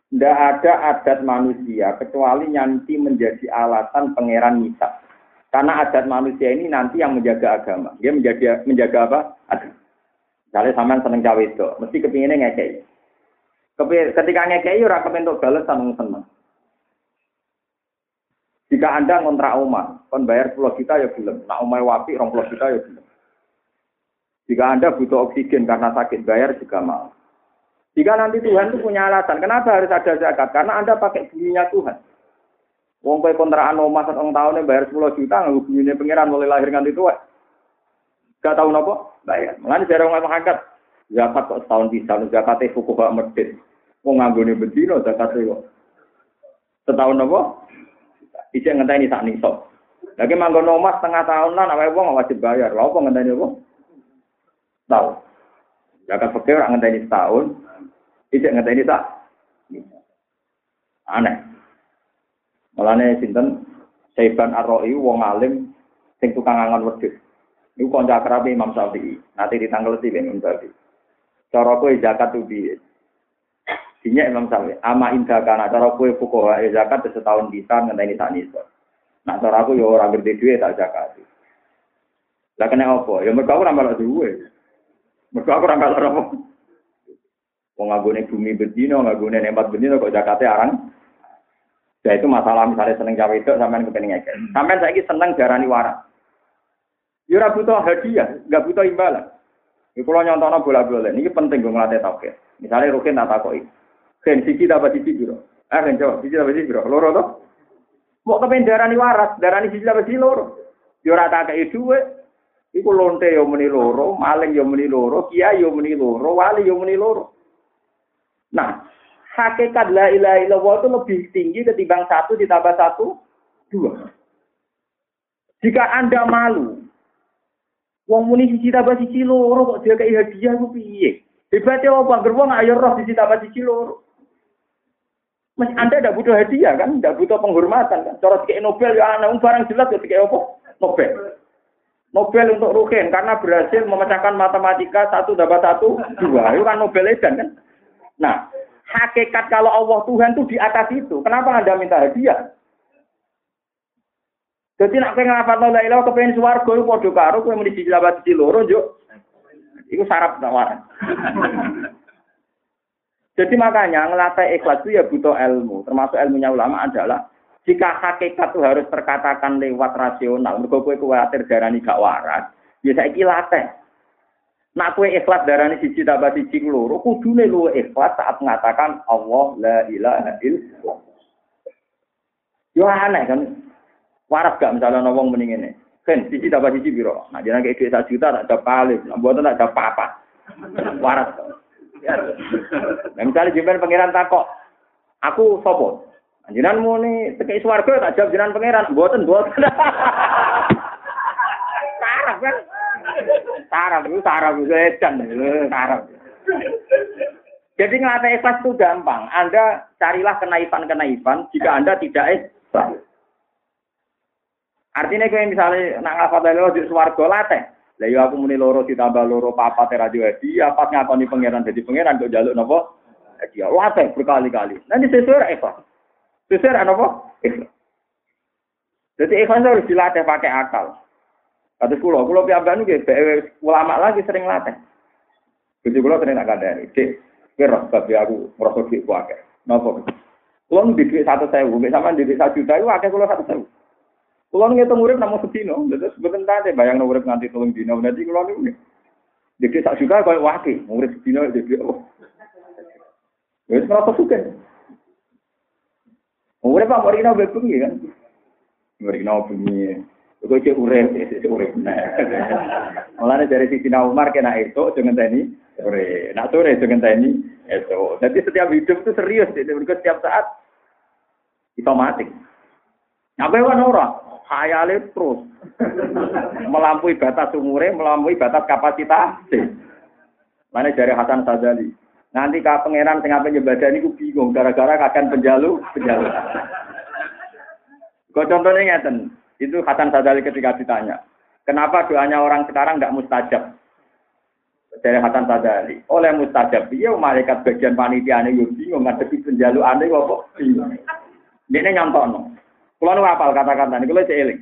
Tidak ada adat manusia kecuali nyanti menjadi alasan pangeran misal. Karena adat manusia ini nanti yang menjaga agama. Dia menjaga menjaga apa? Agama. Misalnya sampean seneng cawe itu, mesti kepinginnya ngekei. Ketika ngekei, ora kepentuk balas seneng seneng. Jika Anda ngontrak rumah, kon bayar 10 juta ya belum. Nak umai wapi, 20 juta ya belum. Jika Anda butuh oksigen karena sakit, bayar juga mau. Jika nanti Tuhan itu punya alasan, kenapa harus ada zakat? Karena Anda pakai bunyinya Tuhan. Wong kowe kontrakan omah setengah tahun bayar 10 juta ngubungine pangeran mulai lahir nganti tua. Gak tahu nopo bayar. Mulane jare wong angkat zakat kok setahun bisa zakat fuku gak medit. Wong nganggone bendino zakat kok. Setahun nopo? Isi ngenteni sak niso. Lagi manggon omah setengah tahun lan awake wong wajib bayar. Lha opo ngenteni opo? Tahu. Zakat fakir ora ngenteni setahun. Isi ngenteni sak. Aneh. Malane sinten Saiban Ar-Ra'i wong alim sing tukang angon wedhus. Niku kanca akrabe Imam Syafi'i. Nanti ditanggleti ben Imam Syafi'i. Cara kowe zakat tuh piye? Dinya Imam Syafi'i, ama indah kana cara kowe fuqaha e zakat setahun bisa ngenteni sak niso. Nah cara aku ya ora ngerti duwe tak zakat. Lah kena apa? Ya mergo ora malah. Mergo aku ora malah apa? Wong nggone bumi bedino, nggone nempat bedino kok zakate arang Ya itu masalah misalnya seneng cawe itu sampean kepengen ngekek. Sampean saiki seneng darani waras. Ya ora butuh hadiah, enggak butuh imbalan. Iku kalau nyontono bola-bola, ini penting gue ngelatih tauhid. Misalnya Rukin tak takoi. Ken siji tambah siji biro. Eh kan coba, siji tambah siji biro. Loro toh? Mau kepen darani waras, darani siji tambah siji loro. Yo ora tak kei dhuwit. Iku lonte yo muni loro, maling yo muni loro, kiai yo muni loro, wali yo muni loro. Nah, hakikat la ilaha illallah itu lebih tinggi ketimbang satu ditambah satu, dua. Jika Anda malu, Wong muni siji tambah siji loro kok dia kayak hadiah ku piye? Hebatnya apa? Gerwong ayo roh siji tambah siji loro. Mas Anda tidak butuh hadiah kan, tidak butuh penghormatan kan. Cara kayak Nobel ya anak barang jelas ya kayak apa? Nobel. Nobel untuk Rukin karena berhasil memecahkan matematika satu dapat satu dua itu kan Nobel Edan kan. Nah, hakikat kalau Allah Tuhan itu di atas itu. Kenapa Anda minta hadiah? Jadi nak pengen ngapal la ilaha kepengen swarga iku padha karo kowe muni siji lawan siji loro yo. Iku syarat tawaran. Jadi makanya ngelatih ikhlas itu ya butuh ilmu. Termasuk ilmunya ulama adalah jika hakikat itu harus terkatakan lewat rasional, mergo kowe kuwatir darani gak waras, ya saiki latih. Nak kowe ikhlas darani siji tambah siji loro, kudune luwe ikhlas saat mengatakan Allah la ilaha illallah. Yo aneh kan. Waras gak misalnya nawang mending ini. Kan, sisi dapat sisi biro. Nah, kayak duit satu juta, tak paling. Nah, buat tak ada apa-apa. Waras. Nah, misalnya jemben pangeran takok, aku sopo. Jinan mau nih tekei swarga tak jawab jinan pangeran, buatan buatan. Sarap kan? Sarap itu sarap itu edan, sarap. Jadi ngelatih ikhlas itu gampang. Anda carilah kenaifan-kenaifan jika Anda tidak ikhlas. Artinya kayak misalnya nak ngafat loro di swarga latih. Lah yo aku muni loro ditambah loro papat radio edi, apa ngakoni pangeran jadi pangeran kok jaluk napa? Edi latih berkali-kali. Nanti sesuai ikhlas. Sesuai apa? Ikhlas. Jadi ikhlas harus dilatih pakai akal. Kata kulo, kulo piambak nu ulama lagi sering latih. Jadi kulo sering nak kandani. Dek, kira tapi aku merasa duit kuake. Napa? Kulo di duit satu sewu, sama di duit satu juta itu akeh kulo satu sewu. Kulo ngitung urip namung sedino, terus mboten tate bayang urip nganti tolong dino. Berarti kulo niku Jadi tak suka koyo wake, urip sedino jadi oh. Wis merasa suka. Urip apa mari nang bengi kan. Nang bengi. Kok cek urip, cek urip. Mulane dari sisi Umar kena itu dengan tani sore. Nak sore dengan tani itu. Jadi setiap hidup itu serius, jadi setiap saat kita mati. Apa yang orang? khayale terus melampaui batas umure, melampaui batas kapasitas. Mana dari Hasan Sadali. Nanti kak pangeran tengah penyebadani ku bingung gara-gara kakek penjalu, penjalu. Kau contohnya ngeten, itu Hasan Sadali ketika ditanya, kenapa doanya orang sekarang nggak mustajab? Dari Hasan Sadali, oleh mustajab, iya malaikat bagian panitia ini bingung ngadepi penjalu aneh kok bingung. Ini nyontono. Kulo nu apal kata-kata ini, kulo eling.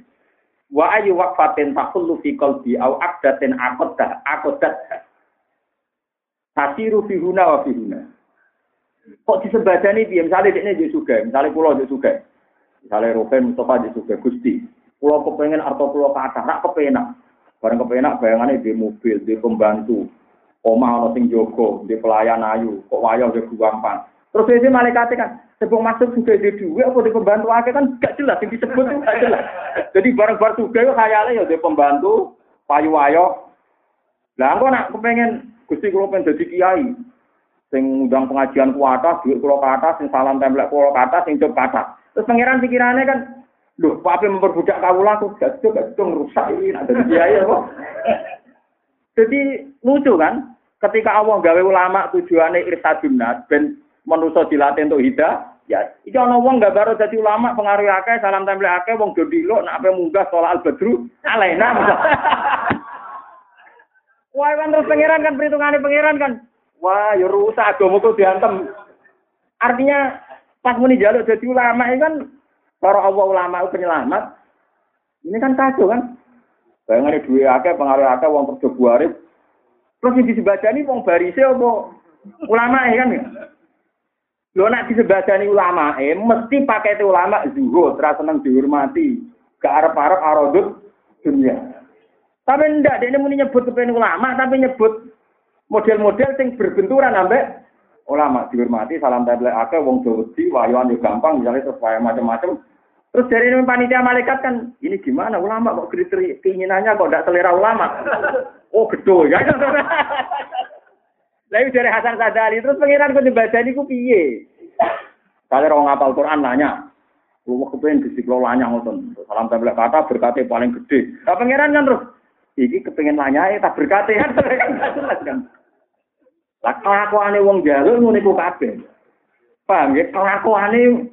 Wa ayu waqfatin takhullu fi qalbi au aqdatin aqaddah aqaddat. Tasiru fi huna wa fi huna. Kok disebadani piye? Misale dekne yo suga, misale kulo yo suga. Misale Rufen Mustafa yo suga Gusti. Kulo kepengen arto kulo kathah, rak kepenak. Bareng kepenak bayangane di mobil, di pembantu. Omah ana sing jogo, di pelayan ayu, kok wayah yo gampang. Terus dia malaikat kan, sebelum masuk juga di dua, apa di pembantu akhir kan gak jelas, yang disebut itu gak jelas. Jadi barang-barang juga khayalnya ya di pembantu, payu wayo. Lah aku nak kepengen Gusti kula pengen dadi kiai. Sing undang pengajian ku atas, duit kula ke atas, sing salam templek kula ke atas, sing ke atas. Terus pangeran pikirannya kan, loh, apa memperbudak kawula aku gak itu gak itu ngerusak ini, ada di kiai apa? Jadi lucu kan, ketika Allah gawe ulama tujuannya irsadun nas, ben manusa dilatih untuk hidah, ya iki ana wong gak baru dadi ulama pengaruh akeh salam tempel akeh wong do nek ape munggah sholat al badru alena Wah kan terus pangeran kan perhitungannya pangeran kan. Wah ya rusak agama tuh diantem. Artinya pas muni jaluk jadi ulama ini kan para Allah ulama penyelamat. Ini kan kacau kan? Bayangannya dua akeh pengaruh akeh wong kerja buarif terus yang disebadani wong barise apa ulama kan? Ya Lho nak disebadani ulama, eh mesti pakai itu ulama zuhud, terus seneng dihormati, gak arep-arep arodut dunia. Tapi ndak, dia muni nyebut kepengen ulama, tapi nyebut model-model sing berbenturan ambek ulama. Dihormati salam tablet akeh wong Jawa wayuan yo gampang misalnya terus macam-macam. Terus dari ini panitia malaikat kan ini gimana ulama kok kriteria keinginannya kok tidak selera ulama? Oh gedo ya. Lalu dari Hasan Sadali. Terus pengiran kok dibaca ini ku piye? Kalau orang ngapal Quran nanya Lu kepengen disiplin lanya ngoten. Salam tablet kata berkati paling gede. Nah pangeran kan terus iki kepengen lanya tak berkati kan jelas kan. Lah kelakuane wong jalur ngono iku kabeh. Paham ya? Kelakuane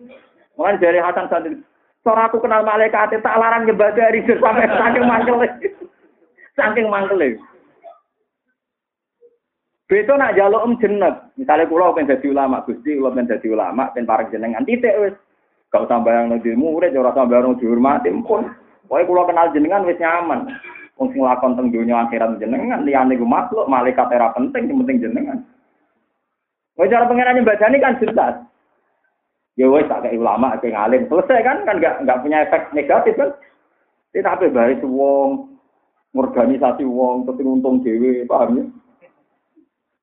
mulai dari Hasan Sadri. Cara aku kenal malaikat tak larang nyembah dari sampai saking mangkel. saking mangkel. Beto nak jaluk om jeneng. Misalnya kula pengen dadi ulama, Gusti kula pengen dadi ulama, pengen parek jenengan titik wis. Gak usah bayang nanti murid, ora usah bayang dihormati, pun. Pokoknya kula kenal jenengan wis nyaman. Wong sing lakon teng donya akhirat jenengan liyane ku makhluk, malaikat ora penting, sing penting jenengan. Wong cara pengenane bacane kan jelas. Ya wis tak kayak ulama, kayak ngalim, selesai kan kan enggak enggak punya efek negatif kan. Ini tapi bahaya wong organisasi wong tapi untung dewi paham ya?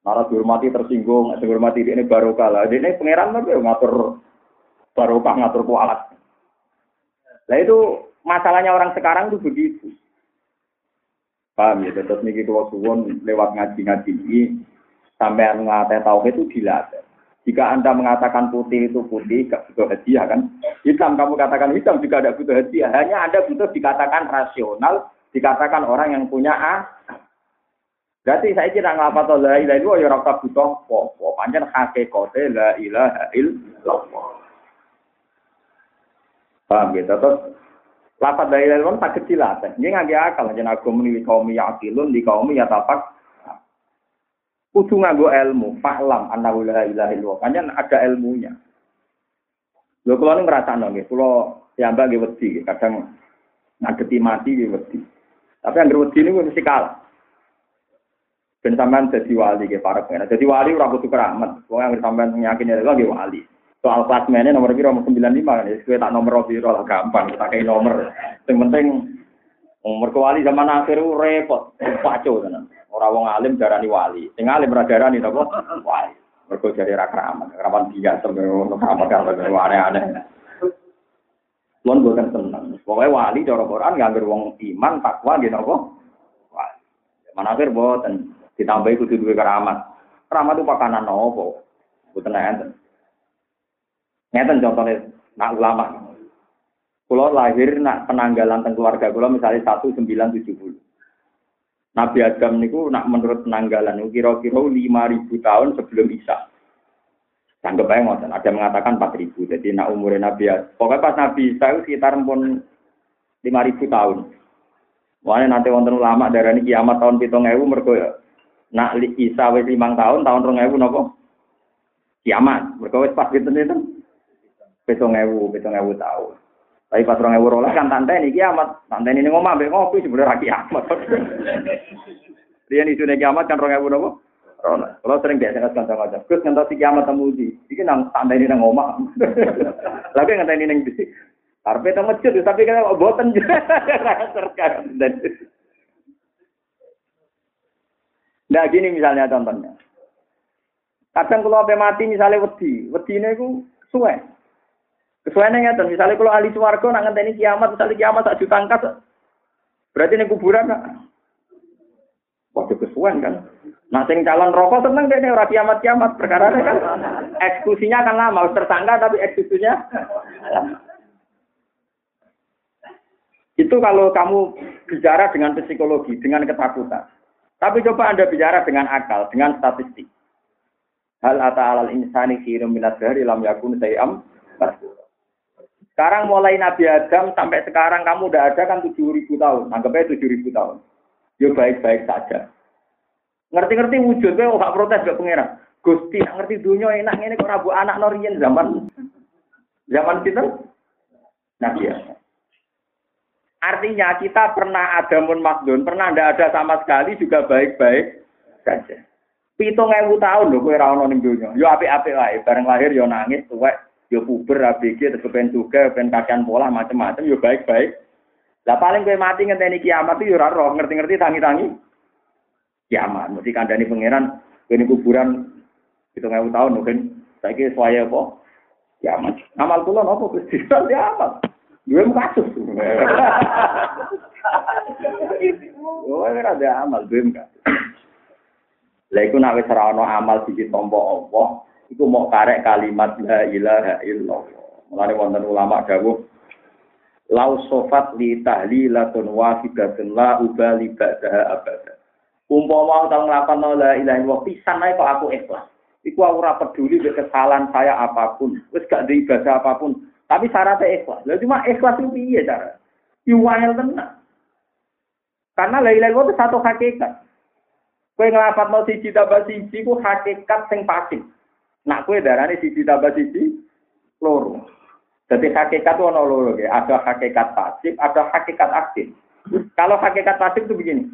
Nara dihormati tersinggung, dihormati ini baru kalah. Ini pangeran tapi ngatur barokah ngatur kualat. Nah itu masalahnya orang sekarang tuh begitu. Paham ya, terus niki kalau suwon lewat ngaji-ngaji ini sampai tahu tauhid itu dilatih. Jika Anda mengatakan putih itu putih, gak butuh hadiah kan? Hitam, kamu katakan hitam juga ada butuh hadiah. Hanya Anda butuh dikatakan rasional, dikatakan orang yang punya A. Berarti saya kira ngapa la ilaha illallah ya rasa butuh apa. Panjang hakikate la ilaha illallah. Paham gitu? Terus Lapat dari lawan tak kecil lah. Ini nggak akal. Jangan aku menilai kaum yakilun di kaum ya tapak. Kudu nganggo ilmu, fahlam annahu la ilaha illallah. Kan ada ilmunya. Lho kula ning ngrasakno nggih, kula piyambak nggih wedi, kadang ngageti mati nggih wedi. Tapi yang wedi niku mesti kalah. Ben sampean dadi wali nggih para pengen. Dadi wali ora kudu keramat. Wong yang sampean yakin ya nggih wali. Soal klasmennya nomor piro nomor sembilan lima kan ya tak nomor piro lah gampang kita kayak nomor yang penting umur kewali zaman akhir repot pacu tenan orang wong alim darani wali sing alim ora darani napa wali mergo jare ra keramat keramat biasa ono keramat kan aneh-aneh Lon bukan tenang. Pokoknya wali cara Quran nggak wong iman takwa gitu kok. Wali. Mana akhir buatan ditambahi kudu duwe keramat. Keramat itu pakanan nopo. Bukan enten. Ngeten contohnya nak ulama. Kulo lahir nak penanggalan teng keluarga kulo misalnya 1970. Nabi Adam niku nak menurut penanggalan kira-kira 5000 tahun sebelum Isa. Anggap aja ngoten, ada mengatakan 4000. Jadi nak umurnya Nabi Adam. Pokoknya pas Nabi Isa itu sekitar pun 5000 tahun. Wah nanti wonten ulama darah ini kiamat tahun pitung ewu mergo ya. Nak Isa wis limang tahun, tahun rong ewu nopo? Kiamat. Mergo wis pas itu Besok ewu, besok ewu tahun. Tapi pas orang ewu rolas kan tante ini kiamat. Tante ini ngomong ambil ngopi sebenarnya kiamat. Dia nih sudah kiamat kan orang ewu nopo. Rolas. Kalau sering biasa kan kanca kanca. Gus ngantos kiamat temu di. Iki nang tante ini nang ngomong. Lagi ngantos ini nang di. Karpe itu masjid, tapi kan boten juga. Nah gini misalnya contohnya. Kadang kalau apa mati misalnya wedi, wedi ini ku suwe. Kesuwen ngeten, misalnya kalau ahli swarga nak ngenteni kiamat, misalnya kiamat tak juta angkat, berarti ini kuburan nak. Waduh kesuwen kan. Nah sing calon rokok seneng deh ora kiamat kiamat perkara kan eksekusinya akan lama, tersangka tapi eksekusinya Itu kalau kamu bicara dengan psikologi, dengan ketakutan. Tapi coba Anda bicara dengan akal, dengan statistik. Hal ata alal insani khirum minad dari lam yakun sayam sekarang mulai Nabi Adam sampai sekarang kamu udah ada kan tujuh ribu tahun. Anggapnya tujuh ribu tahun. Ya baik-baik saja. Ngerti-ngerti wujudnya, oh gak protes gak pengira. Gusti, ngerti dunia enak ini kok rabu anak norian zaman zaman kita Nabi Adam. Artinya kita pernah ada mun makdun, pernah tidak ada sama sekali juga baik-baik saja. Pitung ewu tahun loh, kue rawon ning dunia. Yo api-api lah, bareng lahir yo nangis, tuwek, yo puber ABG terus pengen juga pengen kakean pola macam-macam yo baik-baik Lah paling kowe mati ngenteni kiamat itu ora roh, ngerti-ngerti tangi-tangi kiamat. Mesti kandhani pangeran kene kuburan 7000 tahun mungkin saiki suaya apa? Kiamat. Amal kula napa Gusti? Kiamat. Gue kasus. Oh, ora ada amal, gue enggak. Lah iku nek wis amal siji tampa apa, iku mau karek kalimat la ilaha illallah. Mulane wonten ulama dawuh lau sofat li tahlilatun wahidatun la ubali ba'daha abada. Umpama tau nglakon la ilaha illallah pisan ae kok aku ikhlas. Iku aku ora peduli kesalahan saya apa pun. Wis gak di ibadah apa pun. Tapi syaratnya ikhlas. Lah cuma ikhlas itu piye cara? Iwangel tenang. Karena la ilaha illallah itu satu hakikat. Kowe mau siji tambah siji ku hakikat sing pasif. Nak kowe darane siji tambah siji loro. Jadi hakikat itu ono loro ya. Ada hakikat pasif, ada hakikat aktif. Kalau hakikat pasif itu begini.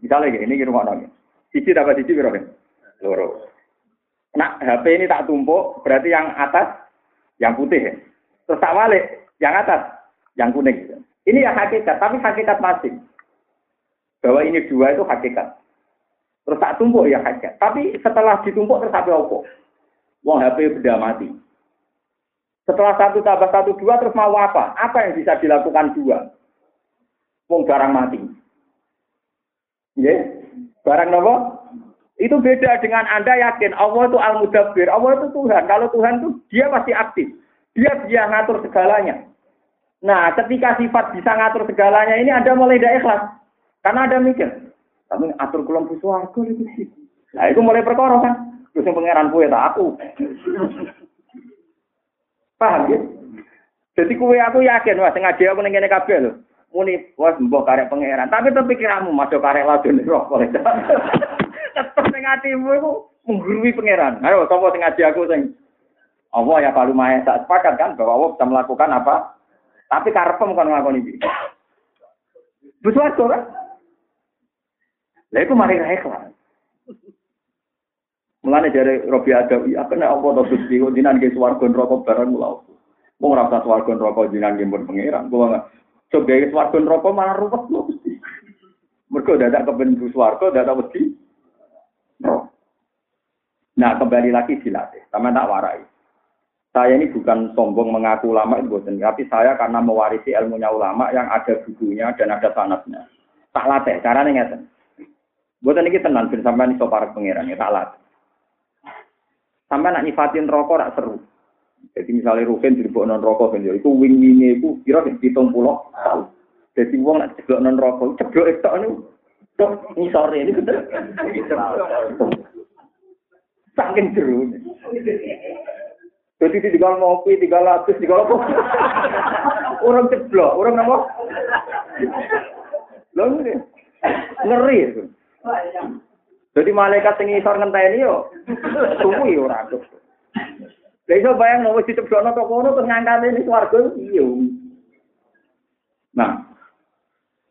Misalnya gini, ini rumah nongin. Sisi dapat sisi berapa? Loro. Nah, HP ini tak tumpuk, berarti yang atas yang putih ya. Terus tak balik, yang atas yang kuning. Ini ya hakikat, tapi hakikat pasif. Bahwa ini dua itu hakikat. Terus tak tumpuk ya hakikat. Tapi setelah ditumpuk terus opo. Wong HP sudah mati. Setelah satu tambah satu dua terus mau apa? Apa yang bisa dilakukan dua? Wong barang mati. Ya, barang nopo? Itu beda dengan Anda yakin Allah itu Al-Mudabbir, Allah itu Tuhan. Kalau Tuhan itu dia pasti aktif. Dia dia ngatur segalanya. Nah, ketika sifat bisa ngatur segalanya ini Anda mulai tidak ikhlas. Karena Anda mikir, tapi atur kulon aku itu sih. Nah, itu mulai perkara kan. Terus pangeran kue tak aku. Paham ya? Jadi kue aku yakin, wah sengaja aku nengen kabel loh. Muni, wah mbok karek pangeran. Tapi tuh pikiranmu masuk karek ladun rokok. Tetap ning atimu iku menggurui pangeran. Ayo sing ngaji aku sing Allah ya kalau maha tak sepakat kan bahwa Allah bisa melakukan apa? Tapi karepem kon nglakoni iki. Wis kan? Lah iku mari ikhlas. Mulane dari Robi Adawi, apa nek apa to Gusti kok jinan ke swarga neraka barang mulau. Wong ora usah swarga neraka jinan ke pun pangeran. Kula enggak coba ke swarga neraka malah ruwet lho Gusti. Mergo dadak kepen swarga dadak wedi. Nah, kembali lagi dilatih. Sama tak warai. Saya ini bukan sombong mengaku ulama itu bukan, tapi saya karena mewarisi ilmunya ulama yang ada bukunya dan ada sanatnya. Tak latih, caranya ngeten. Buatan ini tenang, sampai ini para pangeran ya tak latih. Sampai nak nyifatin rokok rak seru. Jadi misalnya Rukin di non rokok kan, itu wing wingnya itu kira hitung pulau Jadi uang nak ceblok non rokok, ceblok itu anu, tok sore ini bener. Saking seru. Jadi tinggal ngopi, tinggal lapis, tinggal apa? Orang ceblok, orang apa? Lalu ngeri itu. Jadi malaikat sing isor ngenteni yo suwi ora tuh. Lah iso bayang wis diceblokno kok kono terus ngangkate ning swarga iya. Nah,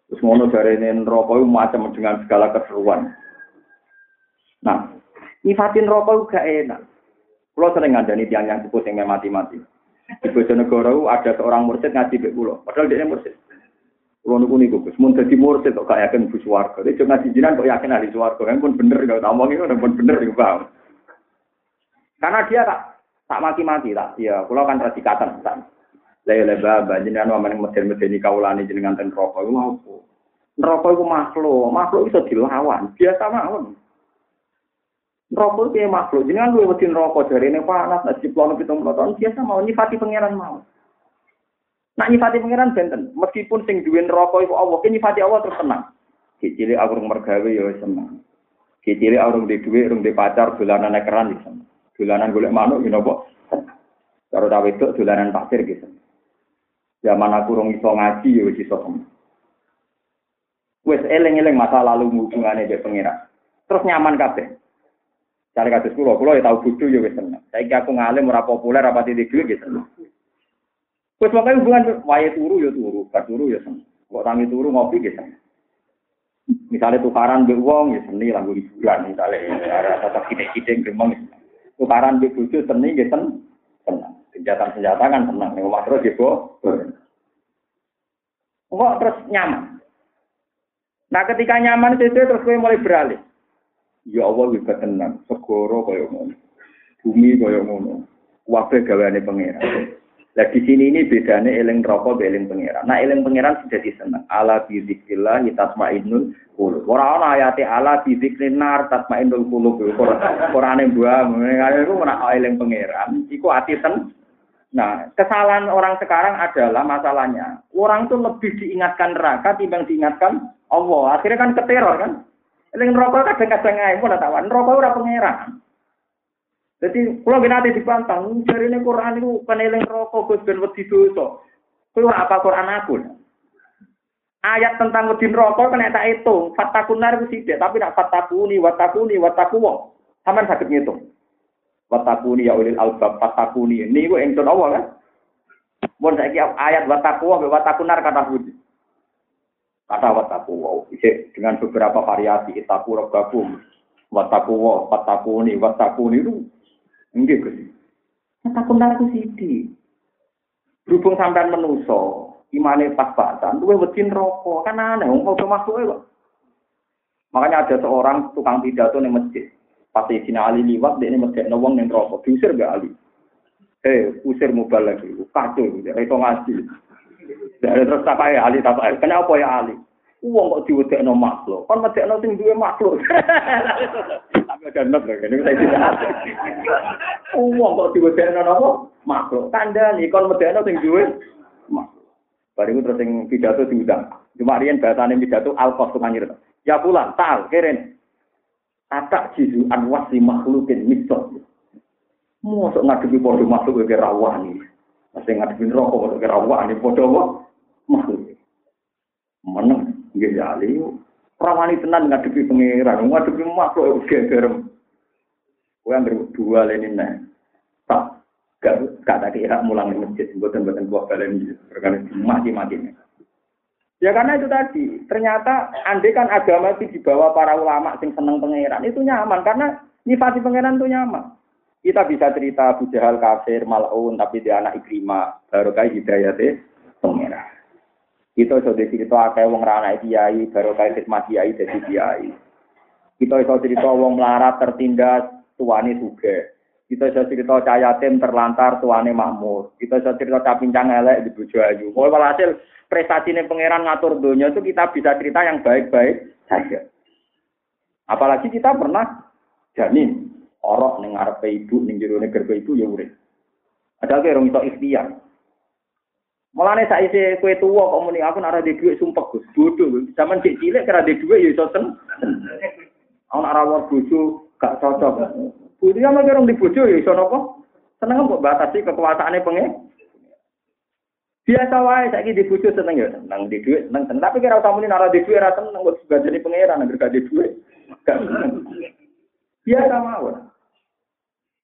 terus ngono jarene neraka macam dengan segala keseruan. Nah, nyifatin rokok gak enak. Kalau sering ngandani tiang yang sepuh yang mati-mati. Di Bojonegoro ada seorang mursid ngaji bek pulau. Padahal dia mursid. Kulo niku niku Gus, mun dadi mursid kok gak yakin bu swarga. Nek cuma jinan kok yakin ahli swarga, kan pun bener kalau ngomong itu pun bener iku paham. Karena dia tak tak mati-mati tak. Ya, kulo kan radikatan tak. Lah ya leba jenengan wamen meden-medeni kawulane jenengan ten neraka iku mau. Neraka iku makhluk, makhluk iso dilawan, biasa mawon. Neraka itu makhluk, jenengan luwih wedi neraka jarene panas, nek diplono 70 tahun biasa mau nyifati pangeran mau. Nak nyifati pangeran benten, meskipun sing duwe neraka iku Allah, ki nyifati Allah terus tenang. Kicile aku mergawe ya seneng. Kicile aku di duwe, urung di pacar, dolanan keran ya seneng. Dolanan golek manuk ya napa? Karo ta wedok dolanan pasir gitu. Zaman aku urung iso ngaji ya wis iso seneng. Wes eling-eling masa lalu hubungane mbek pangeran. Terus nyaman kabeh. Cari kados kula, kula ya tau bodho ya wis seneng. Saiki aku ngalim ora populer apa titik duwe gitu. Wes makanya hubungan wae turu ya turu, gak turu ya seneng. Kok tangi turu ngopi gitu. Misalnya tukaran be wong ya seni lagu liburan misalnya ada tetap kita-kita gremeng. Tukaran be bojo seni ya seneng. Senang. Senjata-senjata kan senang. Nih omah terus gitu. Kok terus nyaman. Nah ketika nyaman itu terus kowe mulai beralih. Ya Allah wis tenang, segoro kaya ngono. Bumi kaya ngono. Wabe gaweane pangeran. Lah di sini ini bedanya eling rokok be eling pangeran. Nah eling pangeran sudah diseneng. Ala bi zikrillah tasmainnul qulub. Ora ana ayate ala bi zikrin nar tasmainnul qulub. Qur'ane buang. Ngene iku ora eling pangeran. Iku ati ten. Nah, kesalahan orang sekarang adalah masalahnya. Orang tuh lebih diingatkan neraka timbang diingatkan Allah. Akhirnya kan keteror kan. Eling rokok kadang-kadang pun tawan. Rokok ora pangeran. Jadi kalau kita ada dipantang, dari ini Quran itu kan eling rokok, gus ben wedi dosa. Kowe apa Quran aku? Ayat tentang wedi rokok kan tak hitung, fatakunar itu sithik, tapi nak fatakuni, watakuni, watakuwa. Sampeyan sakit ngitung. Watakuni ya ulil albab, fatakuni. Ini gue engson awal kan? Mun saiki ayat watakuwa, watakunar kata budi. Kata watakuwa, dengan beberapa variasi, itaku robbagum, watakuwa, fatakuni, watakuni itu Enggak Gus. Takut aku sidi. Berhubung sampean menuso, imane pas-pasan, tuh wedin rokok, kan aneh, wong kok masuk kok. Makanya ada seorang tukang pidato di masjid. Pas sini Ali liwat, dia ini masjid nawang yang rokok, diusir gak Ali? Eh, usir mubal lagi, kacau, itu ngaji. Dari terus tak ya Ali, tak kenapa ya Ali? Uang kok diwedekno makhluk, kan medekno sing duwe makhluk. Tapi ada not lho, ini saya tidak ada. Uang kok diwedekno napa? Makhluk. Kandhani kon medekno sing duwe makhluk. Bariku terus sing pidato diundang. Cuma riyen bahasane pidato al-qas tukang Ya pula, tal, keren. Atak jizu anwasi makhlukin misok. Mosok ngadepi padha makhluk kaya rawani. Masih ngadepi rokok kaya rawani padha makhluk. Meneng nggih ya ali. Rawani tenan ngadepi pangeran, ngadepi makhluk gegerem. Kowe anggere dua lene nek. Tak gak kata kira mulang di masjid, buatan-buatan buah balen perkara mati-mati. Ya karena itu tadi, ternyata andai kan agama itu dibawa para ulama sing seneng pangeran, itu nyaman karena nyifati pangeran itu nyaman. Kita bisa cerita Abu Jahal kafir, mal'un, tapi dia anak Ikrimah, baru kayak pangeran. Kita iso cerita akeh wong ra anak kiai, baru kayak khidmat kiai dadi kiai. Kita iso cerita wong melarat tertindas, tuane suge. Kita bisa cerita cah yatim terlantar tuane makmur. Kita bisa cerita cah pincang elek di bojo ayu. Pokoknya walhasil prestasi ini pangeran ngatur dunia itu kita bisa cerita yang baik-baik saja. Apalagi kita pernah janin orok ning ngarepe ibu ning jero gerbe ibu ya urip. Ada kira iso ikhtiar. Mulane saiki kowe tuwa kok muni aku nek ora di dhuwit sumpek Gus. Bodoh. Zaman cek cilik kira di dhuwit ya iso sen. Ana ora bojo gak cocok. Budi ama kira di bojo ya iso napa? Seneng kok batasi kekuasaane pengen. Biasa wae saiki di bojo seneng ya seneng di dhuwit seneng seneng tapi kira usah muni ora di dhuwit ora seneng kok sebajane pangeran anggere gak di dhuwit. Biasa mawon.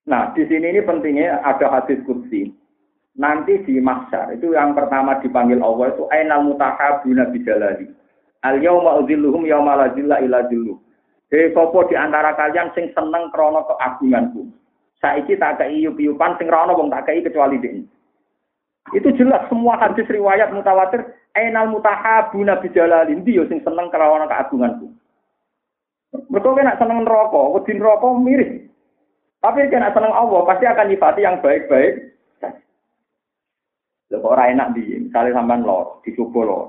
Nah, di sini ini pentingnya ada hadis kutsi. Nanti di mahsyar itu yang pertama dipanggil Allah itu ainal mutahabuna bijalali. Al yauma udzilluhum yauma la zilla illa zilluh. Eh sapa di antara kalian sing seneng krana keagunganku. Saiki tak kei yup-yupan sing rono wong tak kei kecuali ini. Itu jelas semua hadis riwayat mutawatir ainal mutahabuna bijalalin ndi yo sing seneng krana keagunganku. Mereka kena seneng neraka, wedi neraka miris. Tapi kena seneng Allah pasti akan nyifati yang baik-baik. Lha kok ora enak di, misalnya sampean lor, dicoba lor.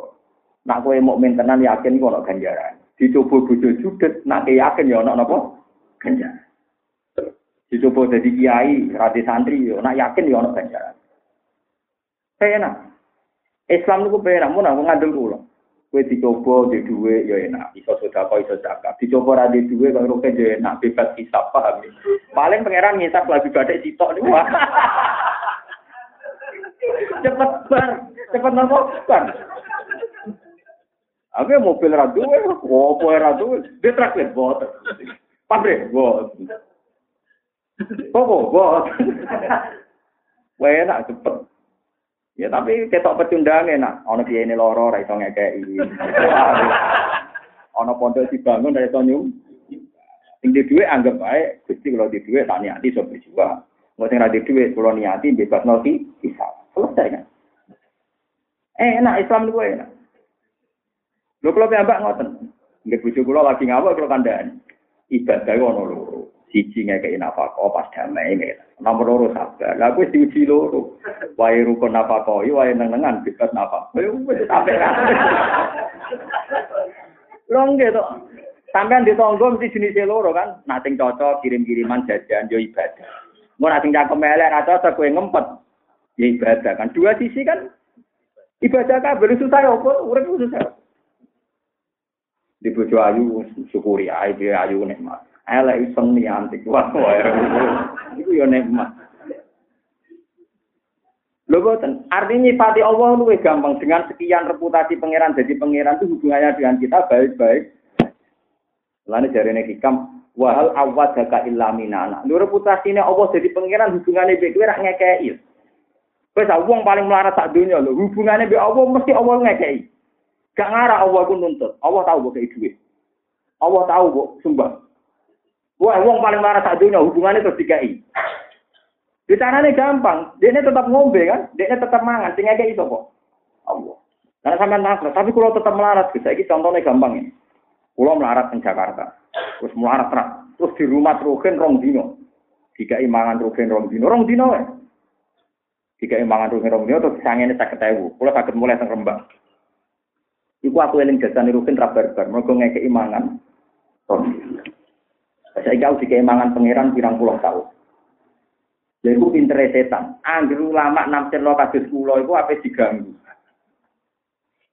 Nak kowe mukmin tenan yakin kok ono ganjaran dicoba bojo judet, nak yakin ya ana napa? Ganjaran. Dicoba dadi kiai, rati santri ya nak yakin ya ana ganjaran. Enak. Islam niku penak mun aku ngandel kula. Kowe dicoba di dhuwit ya enak, iso sedekah iso zakat. Dicoba ra di dhuwit kok roke ya enak, bebas hisab paham. Paling pangeran ngisap lagi badhe sitok niku. cepet bar, cepet nopo bar. Aku mobil ra duwe, opo ra dia traktir bot. Pabrik bot. Koko bot. Enak cepet. Ya tapi ketok pecundang enak. Ono piye ini loro ra iso. Ono pondok dibangun ra iso nyum. Sing di dhuwit anggap bae Gusti kalau di dhuwit tak niati iso berjuang. Mau sing di dhuwit kula niati bebas noti bisa. Selesai kan. Eh, enak Islam itu enak. Lho kula piyambak ngoten. Nggih bojo kula lagi ngawak kula kandhani. Ibadah ono loro. Siji ngekeki nafkah pas damai ini. Nomor loro sabar. Lah kuwi diuji loro. Wae rukun nafkah, wae nenengan bebas nafkah. Wis sampe Lho nggih to. Sampeyan ditonggo mesti jenis loro kan. Nak sing cocok kirim-kiriman jajan yo ibadah. Mau nak sing cakep elek ra cocok ngempet. Ya ibadah kan. Dua sisi kan ibadah kabeh susah ya apa? Urip susah. Di bojo ayu syukuri ae dia ayu nikmat. Elek iseng ni antik. Wah. Iku yo nikmat. Lho boten, artinya nyifati Allah luwih gampang dengan sekian reputasi pangeran jadi pangeran itu hubungannya dengan kita baik-baik Lalu ini hikam, wahal awad jaka illa minana. Reputasi ini Allah jadi pangeran hubungannya kue rak. Wes wong paling melarat sak dunia lho, hubungannya be Allah mesti Allah ngekei. Gak ngarah Allah ku nuntut. Allah tahu kok duit. Allah tahu kok sumbang. Wah, wong paling melarat sak dunia hubungannya terus dikei. Bicaranya gampang, dia tetap ngombe kan, dia tetap mangan, sing ngekei sapa? Allah. Karena sampai nakal, tapi kalau tetap melarat, bisa ini contohnya gampang ini. Pulau melarat di Jakarta. Terus melarat terus. Terus di rumah Rugen rong dino. Tiga imangan Rugen rong dino. Rong dino ya. Tiga imangan Rugen rong dino terus ini tak ketahui. Pulau sakit mulai teng rembang. Iku aku eling jasane Rugen ra barbar. Mergo ngeke imangan. Saya kau di keimangan pangeran pirang puluh tahun. Jadi aku pinter setan. Angger ulama namtir lo kasus pulau itu apa diganggu.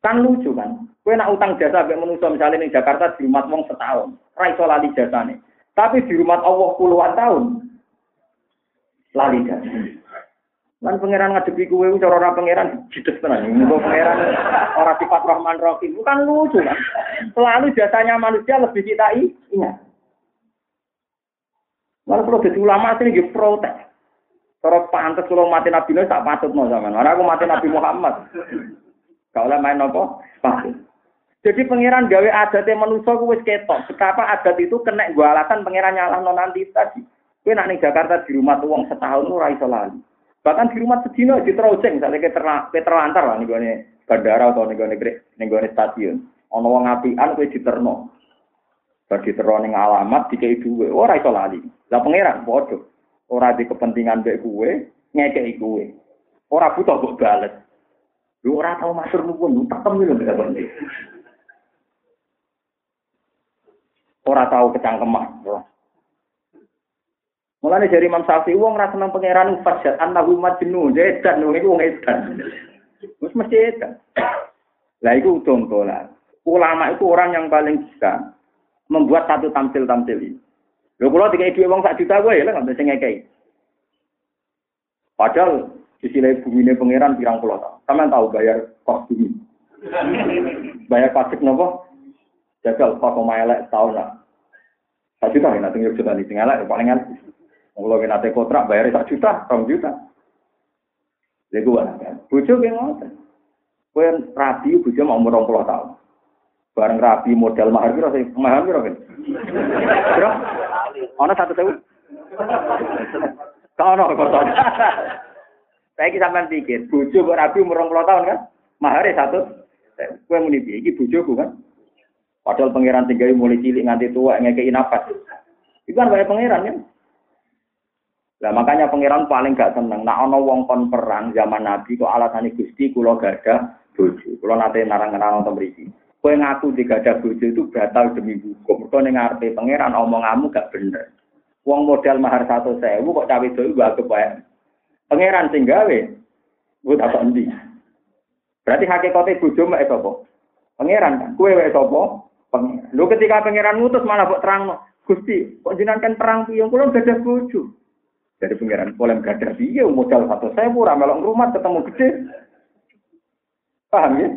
Kan lucu kan. Kue nak utang jasa sampai manusia misalnya di Jakarta di rumah wong setahun. Rai so lali jasa nih. Tapi di rumah Allah puluhan tahun. Lali jasa. Lan pangeran ngadepi kue cara ora pangeran jides tenan. Muga pangeran ora sifat Rahman Rahim. Bukan lucu kan. Selalu jasanya manusia lebih kita ingat. Lalu kalau jadi ulama sini gitu protes. Terus pantas kalau mati Nabi Nuh tak patut mau zaman. Orang aku mati Nabi Muhammad. Kalau main nopo, pasti. Jadi pangeran gawe adatnya manusia gue wis ketok. Betapa adat itu kena gue alasan pangeran nyalah non nanti tadi. Gue nak nih Jakarta di rumah tuh setahun lu rai lali. Bahkan di rumah sedino di teruseng, misalnya kita terlantar lah nih gue bandara atau nih gue nih gue stasiun. Ono wong apian gue diterno. Bar diterno ning alamat dikei duwe. Oh rai lali. Lah pangeran bodoh. Ora di kepentingan mbek gue, ngekei gue. Ora butuh kok bales. Lu ora tau masuk nukun, tak temu lho tidak penting. Ora tau kecangkeman. Mulane dari Imam Syafi'i wong ra seneng pangeran fajat annahu majnun, edan wong iku wong edan. Wis mesti edan. Lah iku contoh lah. Ulama itu orang yang paling bisa membuat satu tampil-tampil ini. Lho kula dikai dhuwit wong sak juta gue ya nggak bisa ngekei. Padahal Istilah bumi ini pangeran pirang pulau tahun. Kalian tahu bayar kos bumi. bayar pajak nopo? Jagal pas mau elek tahun lah. Satu juta ya nanti juta nih tinggal elek paling. Kalau kita nanti kontrak bayar satu juta, satu juta. Jadi gue kan, bujo kayak ngotot. Kue rapi bujo mau umur pulau tahun. Bareng rapi modal mahar kira sih, mahar kira kan? Kira? Ono satu tahun. Kau ono kau Saya kisah pikir, bojo kok rabi umur 20 tahun kan? Mahare satu. Kowe muni piye iki bojoku kan? Padahal pangeran tinggal mulai cilik nganti tua ngekei nafas. Itu kan banyak pangeran ya. Lah makanya pangeran paling gak seneng. Nak ono wong kon perang zaman Nabi kok alasane Gusti kula gak ada bojo. Kula nate narang-narang nonton mriki. Kowe ngaku gak ada bojo itu batal demi hukum. Mergo ning ngarepe pangeran omonganmu gak bener. Wong modal mahar satu sewu kok cawe itu gak kebayang. Pangeran sing gawe. Gue tak endi. Berarti hakikate bojo mek sapa? Pangeran kan. Kuwe wek sapa? Pangeran. Lho ketika pangeran ngutus malah kok terang Gusti, kok jenengan kan perang piye kula gadah bojo. Dari pangeran boleh gadah piye modal satu saya ora melok rumah ketemu gede. Paham ya?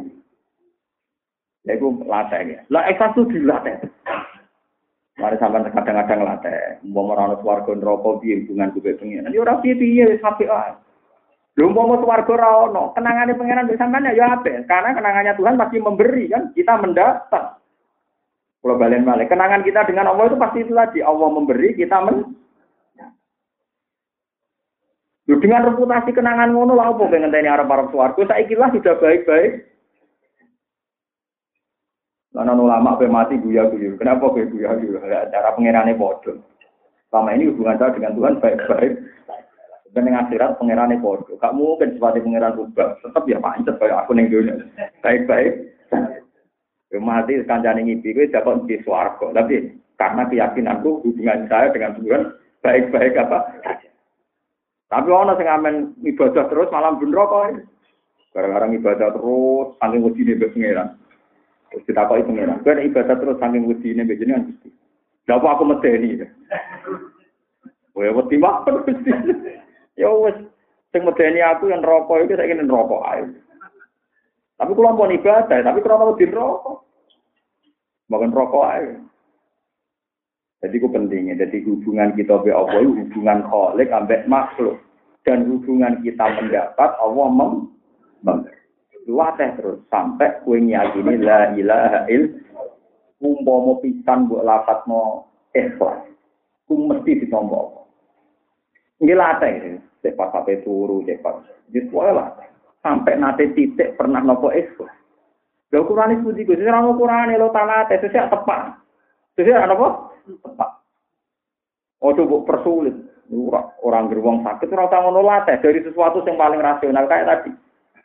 Ya itu latih ya. Lah eksas itu dilatih. Mari sampean kadang-kadang latih. Mau merana swarga neraka piye hubungan kuwi pengen. Ya ora piye-piye wis apik ae. Lho umpama swarga ora ono, kenangane pengenan bisa sampean ya apik. Karena kenangannya Tuhan pasti memberi kan, kita mendapat. Kalau balen balik, kenangan kita dengan Allah itu pasti itu tadi. Allah memberi, kita men. Loh, dengan reputasi kenangan ngono lah apa pengen tanya arab arab swarga. Saya kira sudah baik-baik. Lalu ulama pe mati guya guyu. Kenapa gue guya guyu? Cara pengirannya bodoh. Selama ini hubungan saya dengan Tuhan baik-baik. Dan dengan akhirat pengirannya bodoh. Gak mungkin seperti pengiran rubah. Tetap ya pancet kayak aku neng. Baik-baik. Mati kancane ngipi gue dapat di. Tapi karena keyakinanku hubungan saya dengan Tuhan baik-baik apa. Tapi orang yang ngamen ibadah terus malam bener kok. Gara-gara ibadah terus, saking wedi nih pengiran. Terus kita kok pengiran. Gue ibadah terus saking wedi nih jenengan gusti. Gak aku medeni. Wah, wedi waktu gusti. Ya wes, sing medeni aku yang rokok itu saya ingin rokok ayo. Tapi kalau mau ibadah, tapi kalau mau rokok, makan rokok ayo. Jadi itu pentingnya. Jadi hubungan kita be Allah hubungan kholik ambek makhluk. Dan hubungan kita mendapat Allah mem memberi. Latih terus sampai kue nyakini la ilaha il umpama pisan mbok lapatno ikhlas. Ku mesti ditompo. Ini latih. Cepat sampai turu, cepat. Jadi lah. Sampai nanti titik pernah nopo ikhlas. Lha ukurane budi Gus, ora ukurane lo tanah teh sesuk tepat. Sesuk apa? Tepat. Ojo buk persulit. Orang gerbong sakit ora usah latih dari sesuatu yang paling rasional kayak tadi.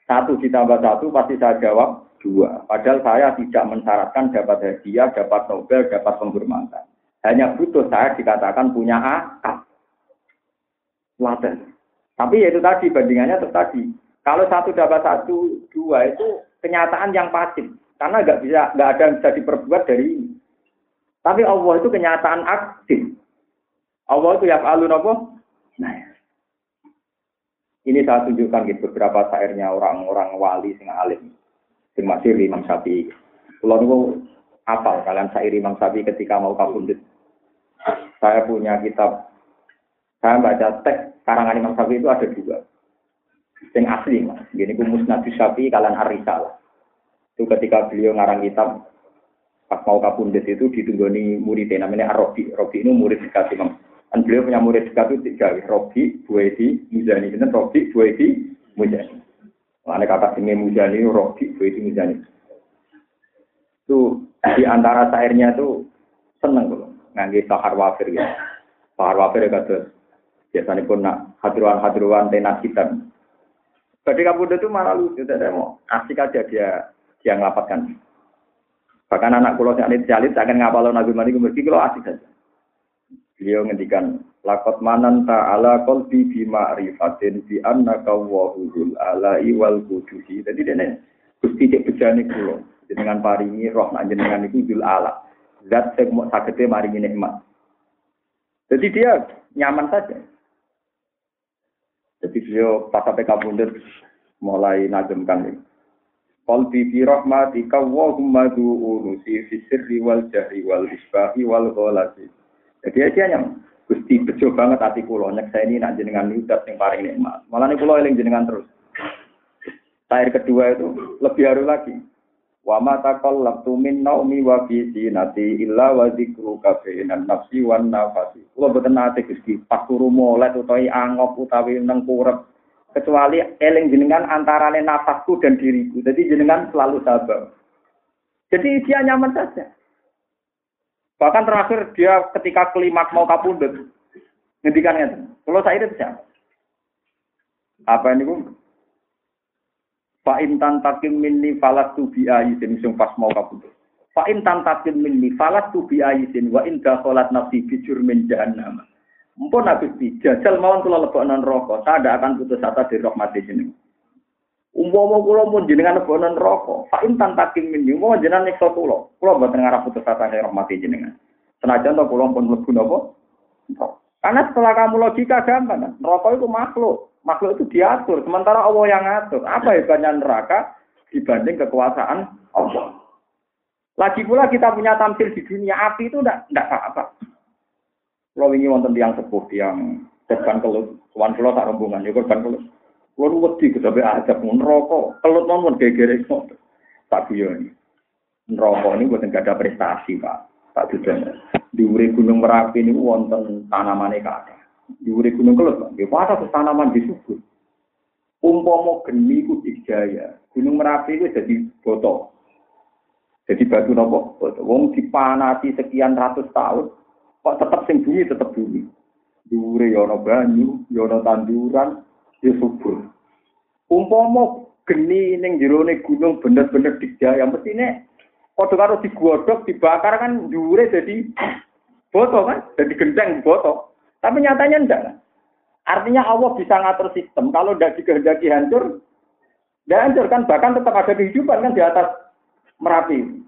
Satu ditambah satu pasti saya jawab dua. Padahal saya tidak mensyaratkan dapat hadiah, dapat Nobel, dapat penghormatan. Hanya butuh saya dikatakan punya akal. Latih. Tapi ya itu tadi bandingannya itu tadi. Kalau satu dapat satu, dua itu kenyataan yang pasti. Karena nggak bisa, nggak ada yang bisa diperbuat dari ini. Tapi Allah itu kenyataan aktif. Allah itu ya alun apa? Nah, ini saya tunjukkan gitu beberapa syairnya orang-orang wali sing alim. Sing masih Imam Syafi'i. Kalau niku apal kalian syair Imam Syafi'i ketika mau kabundut. Saya punya kitab saya baca teks karangan Imam Syafi'i itu ada juga. Sing asli, Mas. Gini ku Musnad Syafi'i kalian Arisalah. Itu ketika beliau ngarang kitab pas mau kapundut itu ditunggoni muridnya namanya Arabi. Robi ini murid dekat Imam. Dan beliau punya murid dekat itu tiga, Robi, Buedi, Muzani. Ini Robi, Buedi, Muzani. Mana kata sini Muzani, Robi, Buedi, Muzani. Itu di antara syairnya itu seneng loh. Nganggi sahar wafir ya. Sahar wafir ya kata biasanya pun nak hadruan-hadruan tenas hitam. Ketika Buddha itu malah lucu, tidak mau asik aja dia dia ngelapatkan. Bahkan anak kulo yang jalit saya akan ngapalo Nabi Mani mesti kalau asik saja. Beliau ngendikan lakot manan ta'ala qalbi bi ma'rifatin bi annaka wahul alai wal kudusi. Jadi dene Gusti cek bejane kulo dengan paringi roh nak jenengan iku dul ala. Zat sing mau sagete maringi nikmat. Jadi dia nyaman saja. Jadi beliau pas sampai kabundut mulai najemkan ini. Qalbi fi rahmatika wa humma du'unusi fi sirri wal jahri wal isbahi wal ghalati. Jadi aja yang Gusti bejo banget hati kula nek saya ini nak jenengan nudat sing paling nikmat. Malah nek kula eling jenengan terus. Air kedua itu lebih haru lagi. Wa ma taqallabtu min naumi wa fi sinati illa wa dzikruka bainan nafsi wan nafasi. Kula boten nate Gusti pas turu molet utawi angop utawi nang kurep kecuali eling jenengan antarane nafasku dan diriku. Jadi jenengan selalu sabar. Jadi dia nyaman saja. Bahkan terakhir dia ketika kelimat mau kapundut, ngendikannya kalau saya itu siapa? Apa ini bu? Fa intan takim minni falas tu bi ayisin sing pas mau kapundut. Fa intan takim minni falas tu bi ayisin wa in dakhalat nafsi bi jurmin jahannam. Mpun habis jajal mawon kula lebokno neraka, saya tidak akan putus asa di rahmat jenengan. Umpama kula pun jenengan lebokno neraka, fa in tantakin min umpama jenengan nyiksa kula, kula mboten ngarep putus asa di rahmat jenengan. Senajan to kula pun mlebu napa? Karena setelah kamu logika gampang neraka itu makhluk, makhluk itu diatur, sementara Allah yang ngatur. Apa hebatnya neraka dibanding kekuasaan Allah? Lagi pula kita punya tampil di dunia api itu tidak apa-apa. Kalau ini wonten tiang sepuh, tiang korban kelut, tuan kelut tak rombongan, ya korban kelut. Kalau wedi ke sampai ajab rokok, kelut geger itu. Tak ini. Rokok ini buat nggak ada prestasi pak, tak juga. Di uri gunung merapi ini wonten tanaman kata. Di uri gunung kelut, pak, ya pada tanaman di suku. Umpomo geni ku dijaya, gunung merapi itu jadi botol. Jadi batu nopo, wong dipanati sekian ratus tahun, kok tetap sing bumi tetap bumi. Dure yono banyu, yono tanduran, ya subur. Umpama geni ning jerone gunung bener-bener dijaya mestine padha karo digodhog dibakar kan dure jadi botol kan, jadi gendeng botol. Tapi nyatanya enggak. Artinya Allah bisa ngatur sistem. Kalau tidak dikehendaki hancur, tidak hancur kan. Bahkan tetap ada kehidupan kan di atas Merapi.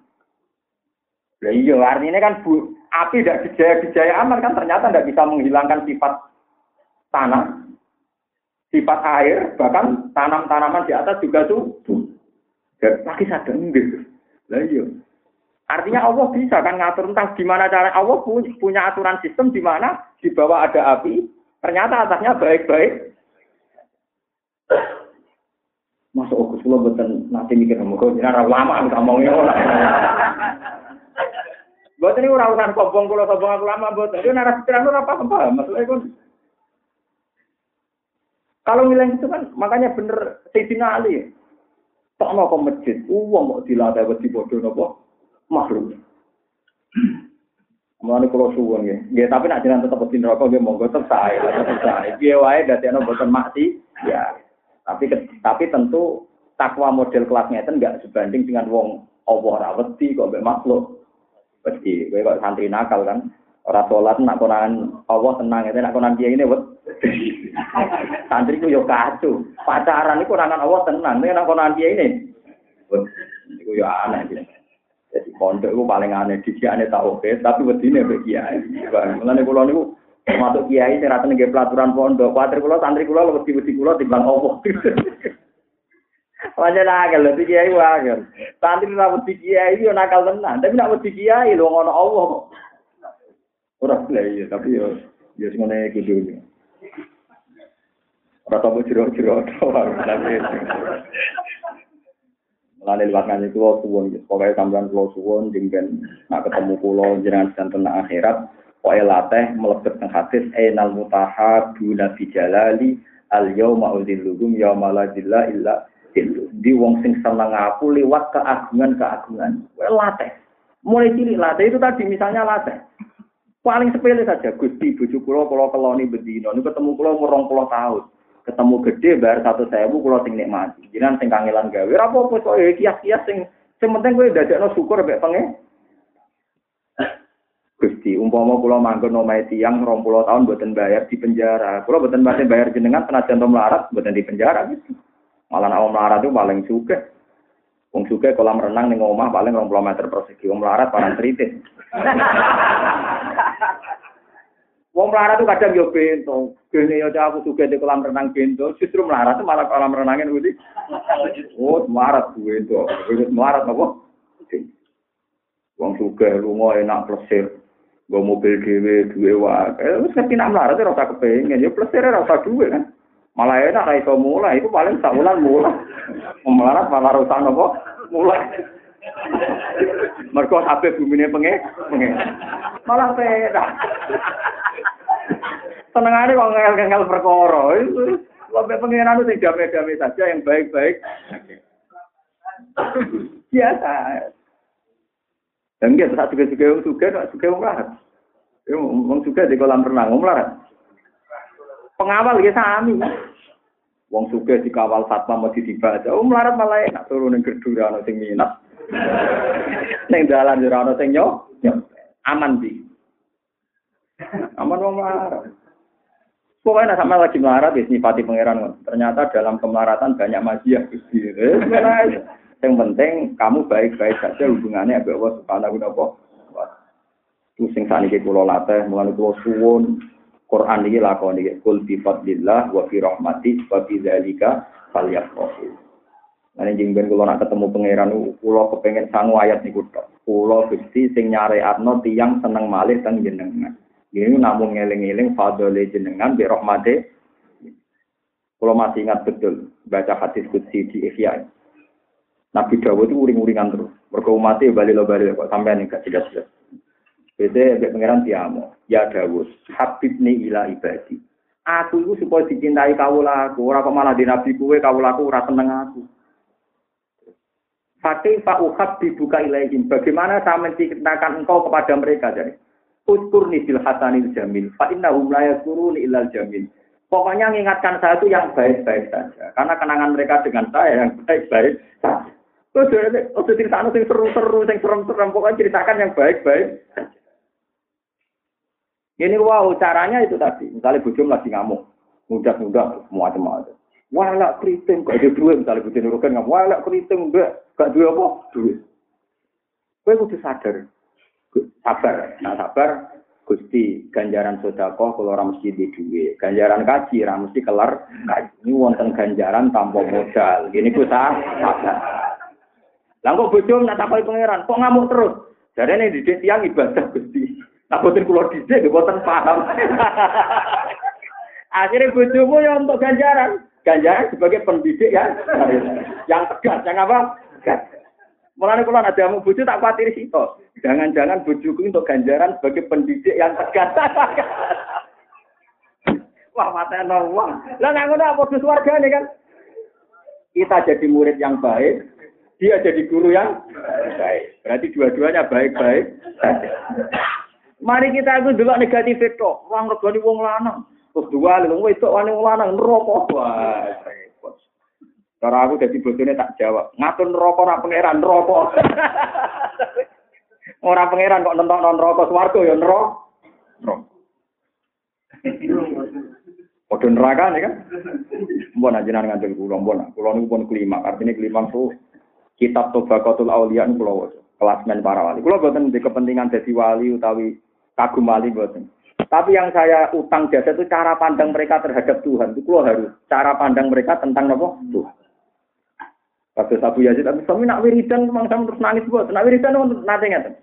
Nah, iya, artinya kan bu, api tidak dijaya-dijaya aman kan ternyata tidak bisa menghilangkan sifat tanah, sifat air, bahkan tanam-tanaman di atas juga tuh. Lagi sadar enggak. Lah iya. Artinya Allah bisa kan ngatur entah gimana cara Allah punya aturan sistem di mana di bawah ada api, ternyata atasnya baik-baik. Masuk selalu betul nanti mikir kamu kau jadi lama ngomongnya orang. Buat ini orang urusan kobong kalau kobong aku lama buat itu narasi pikiran apa apa maksudnya. Kalau bilang itu kan makanya bener Sayyidina Ali. Tak mau ke masjid, uang mau dilatih buat dibodoh nopo makhluk. Mulane kula suwun nggih. Nggih, tapi nak jenengan tetep di neraka nggih monggo tetep sae, tetep. Piye wae dadi ana boten maksi, ya. Tapi tapi tentu takwa model kelas ngeten enggak sebanding dengan wong ora wedi kok mbek makhluk. Wedi, kowe kok santri nakal kan. Ora salat nak konangan Allah tenang itu nak konangan dia ini wet. Santri ku yo. Pacaran iku konangan Allah tenang, nek nak konangan dia ini. Iku yo aneh gitu. Jadi pondok itu paling aneh, di sini tahu oke, tapi begini be kiai. Mengenai pulau niku masuk kiai saya rata nih pelaturan pondok, kuatri pulau, santri pulau, lebih lebih pulau di bang opo. Wajar nakal, lebih kiai wajar. Santri nak lebih kiai yo nakal tenan, tapi nak lebih kiai lo ngono Allah kok. Orang ya, tapi yo yo semuanya gitu. Rata bu jero-jero, tapi Mulane liwat ngaji kula suwun, pokoke sampean kula suwun nak ketemu kula jenengan santen akhirat, pokoke latih mlebet teng hadis ainal mutahab duna fi jalali al yauma uzilluhum yauma la illa. Di wong sing seneng aku liwat keagungan-keagungan. Latih. Mulai cilik latih itu tadi misalnya latih. Paling sepele saja, Gusti bojo kula kula keloni bedino, niku ketemu kula umur 20 tahun ketemu gede bayar satu kalau sing nikmati jangan sing kangelan gawe apa apa kok kias kias sing sing penting gue dadekno syukur mbek pengen Gusti, umpama kula manggon omahe tiyang 20 tahun mboten bayar di penjara. Kula mboten pasti bayar jenengan penajan to melarat mboten di penjara gitu. Malah nek melarat itu paling suka. Wong suka kolam renang ning omah paling 20 meter persegi. Wong melarat paling tritis. Wong melarat itu kadang yo bento. Gene yo aku suka di kolam renang bento, justru melarat itu malah kolam renangnya ngerti. Oh, melarat gue itu. Gue melarat apa? Wong suka lunga enak plesir. Gue mobil dhewe duwe wae. Wis ngerti nak melarat ora usah kepengin, yo plesir ora usah duwe kan. Malah enak ra iso mulai, itu paling sak wulan mulai. Wong melarat malah ora usah napa mulai. Mergo kabeh bumine penge, penge. Malah penak. Senengane kok ngel-ngel perkara. Lebih pengiran itu damai-damai saja yang baik-baik. Biasa. Dan gitu, saat juga-juga yang suka, suka melarat. Yang suka di kolam renang, melarat. Pengawal ya sami. Wong suka di kawal satpam masih dibaca. Oh melarat malah enak turun yang kedua ana sing minat. Neng dalan ora ana sing nyo. Aman di. Aman wong melarat. Pokoknya sama lagi melarat ya nyifati pangeran. Ternyata dalam kemelaratan banyak majiah. Yang penting kamu baik-baik saja hubungannya ambek Allah Subhanahu wa taala. Itu sing saniki kula latih mulane kula suwun Quran iki lakoni iki kul bi fadlillah wa fi rahmati wa fi dzalika falyafrahu. Lan jeng ben kula nak ketemu pangeran kula kepengen sangu ayat niku tok. Kula Gusti sing nyareatno tiyang seneng malih teng jenengan. Ini namun ngeling-eling fadole jenengan bi rahmate. Kalau masih ingat betul baca hadis kutsi di Ihya. Nabi Dawud itu uring-uringan terus. Mergo mati bali lo bali kok sampai nih gak jelas-jelas. Beda ya pangeran tiamo. Ya Dawud, habibni ila ibadi. Aku itu supaya dicintai kau laku. Orang kok malah di nabi kue kau laku ora seneng aku. Fakih Pak Uhab dibuka ilaihim. Bagaimana saya menceritakan engkau kepada mereka jadi. Uskurni bil hasanil jamil. Fa innahum la yakuruni ilal jamil. Pokoknya mengingatkan saya itu yang baik-baik saja. Karena kenangan mereka dengan saya yang baik-baik saja. Udah ceritakan yang seru-seru, yang serem-serem. Pokoknya ceritakan yang baik-baik Ini wow, caranya itu tadi. Misalnya bujum lagi ngamuk. Mudah-mudah, macam-macam. Wala keriting, gak ada duit. Misalnya bujum nurukan ngamuk. Wala keriting, enggak. Gak duit apa? Duit. Gue kudu sadar. Sabar. Nah sabar, Gusti ganjaran sodako kalau orang mesti di duit, ganjaran kaji orang mesti kelar. Ini wonten ganjaran tanpa modal. Gini sah, sabar. Kok bojo nak takoki pangeran, kok ngamuk terus? Jadi ini di tiang ibadah Gusti. Tak boten kula dhisik boten paham. Akhirnya bojomu ya untuk ganjaran. Ganjaran sebagai pendidik ya. Yang tegas, yang apa? Tegas. Mulane kula ada mau bojo tak khawatir situ. Jangan-jangan bojoku untuk ganjaran sebagai pendidik yang tegas. Wah, mata uang. Lah nggak ngono apa warga nih kan? Kita jadi murid yang baik, dia jadi guru yang baik. Berarti dua-duanya baik-baik. Mari kita itu dulu negatif itu. Wong regani wong lanang. Terus dua wong itu wong lanang neraka. Wah, Cara aku jadi bojone tak jawab. Ngatur rokok ora pangeran rokok. ora pangeran kok nonton non rokok swarga ya neraka. Padha neraka nih kan. Mbon aja nang ngandel kula mbon. Kula niku pun kelima. Artinya kelima tuh kitab Tobaqatul Auliya niku kula waca. Kelasmen para wali. Kula boten di kepentingan jadi wali utawi kagum wali boten. Tapi yang saya utang jasa itu cara pandang mereka terhadap Tuhan. Itu kula harus cara pandang mereka tentang apa? Tuhan. Kata Abu Yazid, tapi suami nak wiridan, memang sama terus nangis buat. Nak wiridan nanti nggak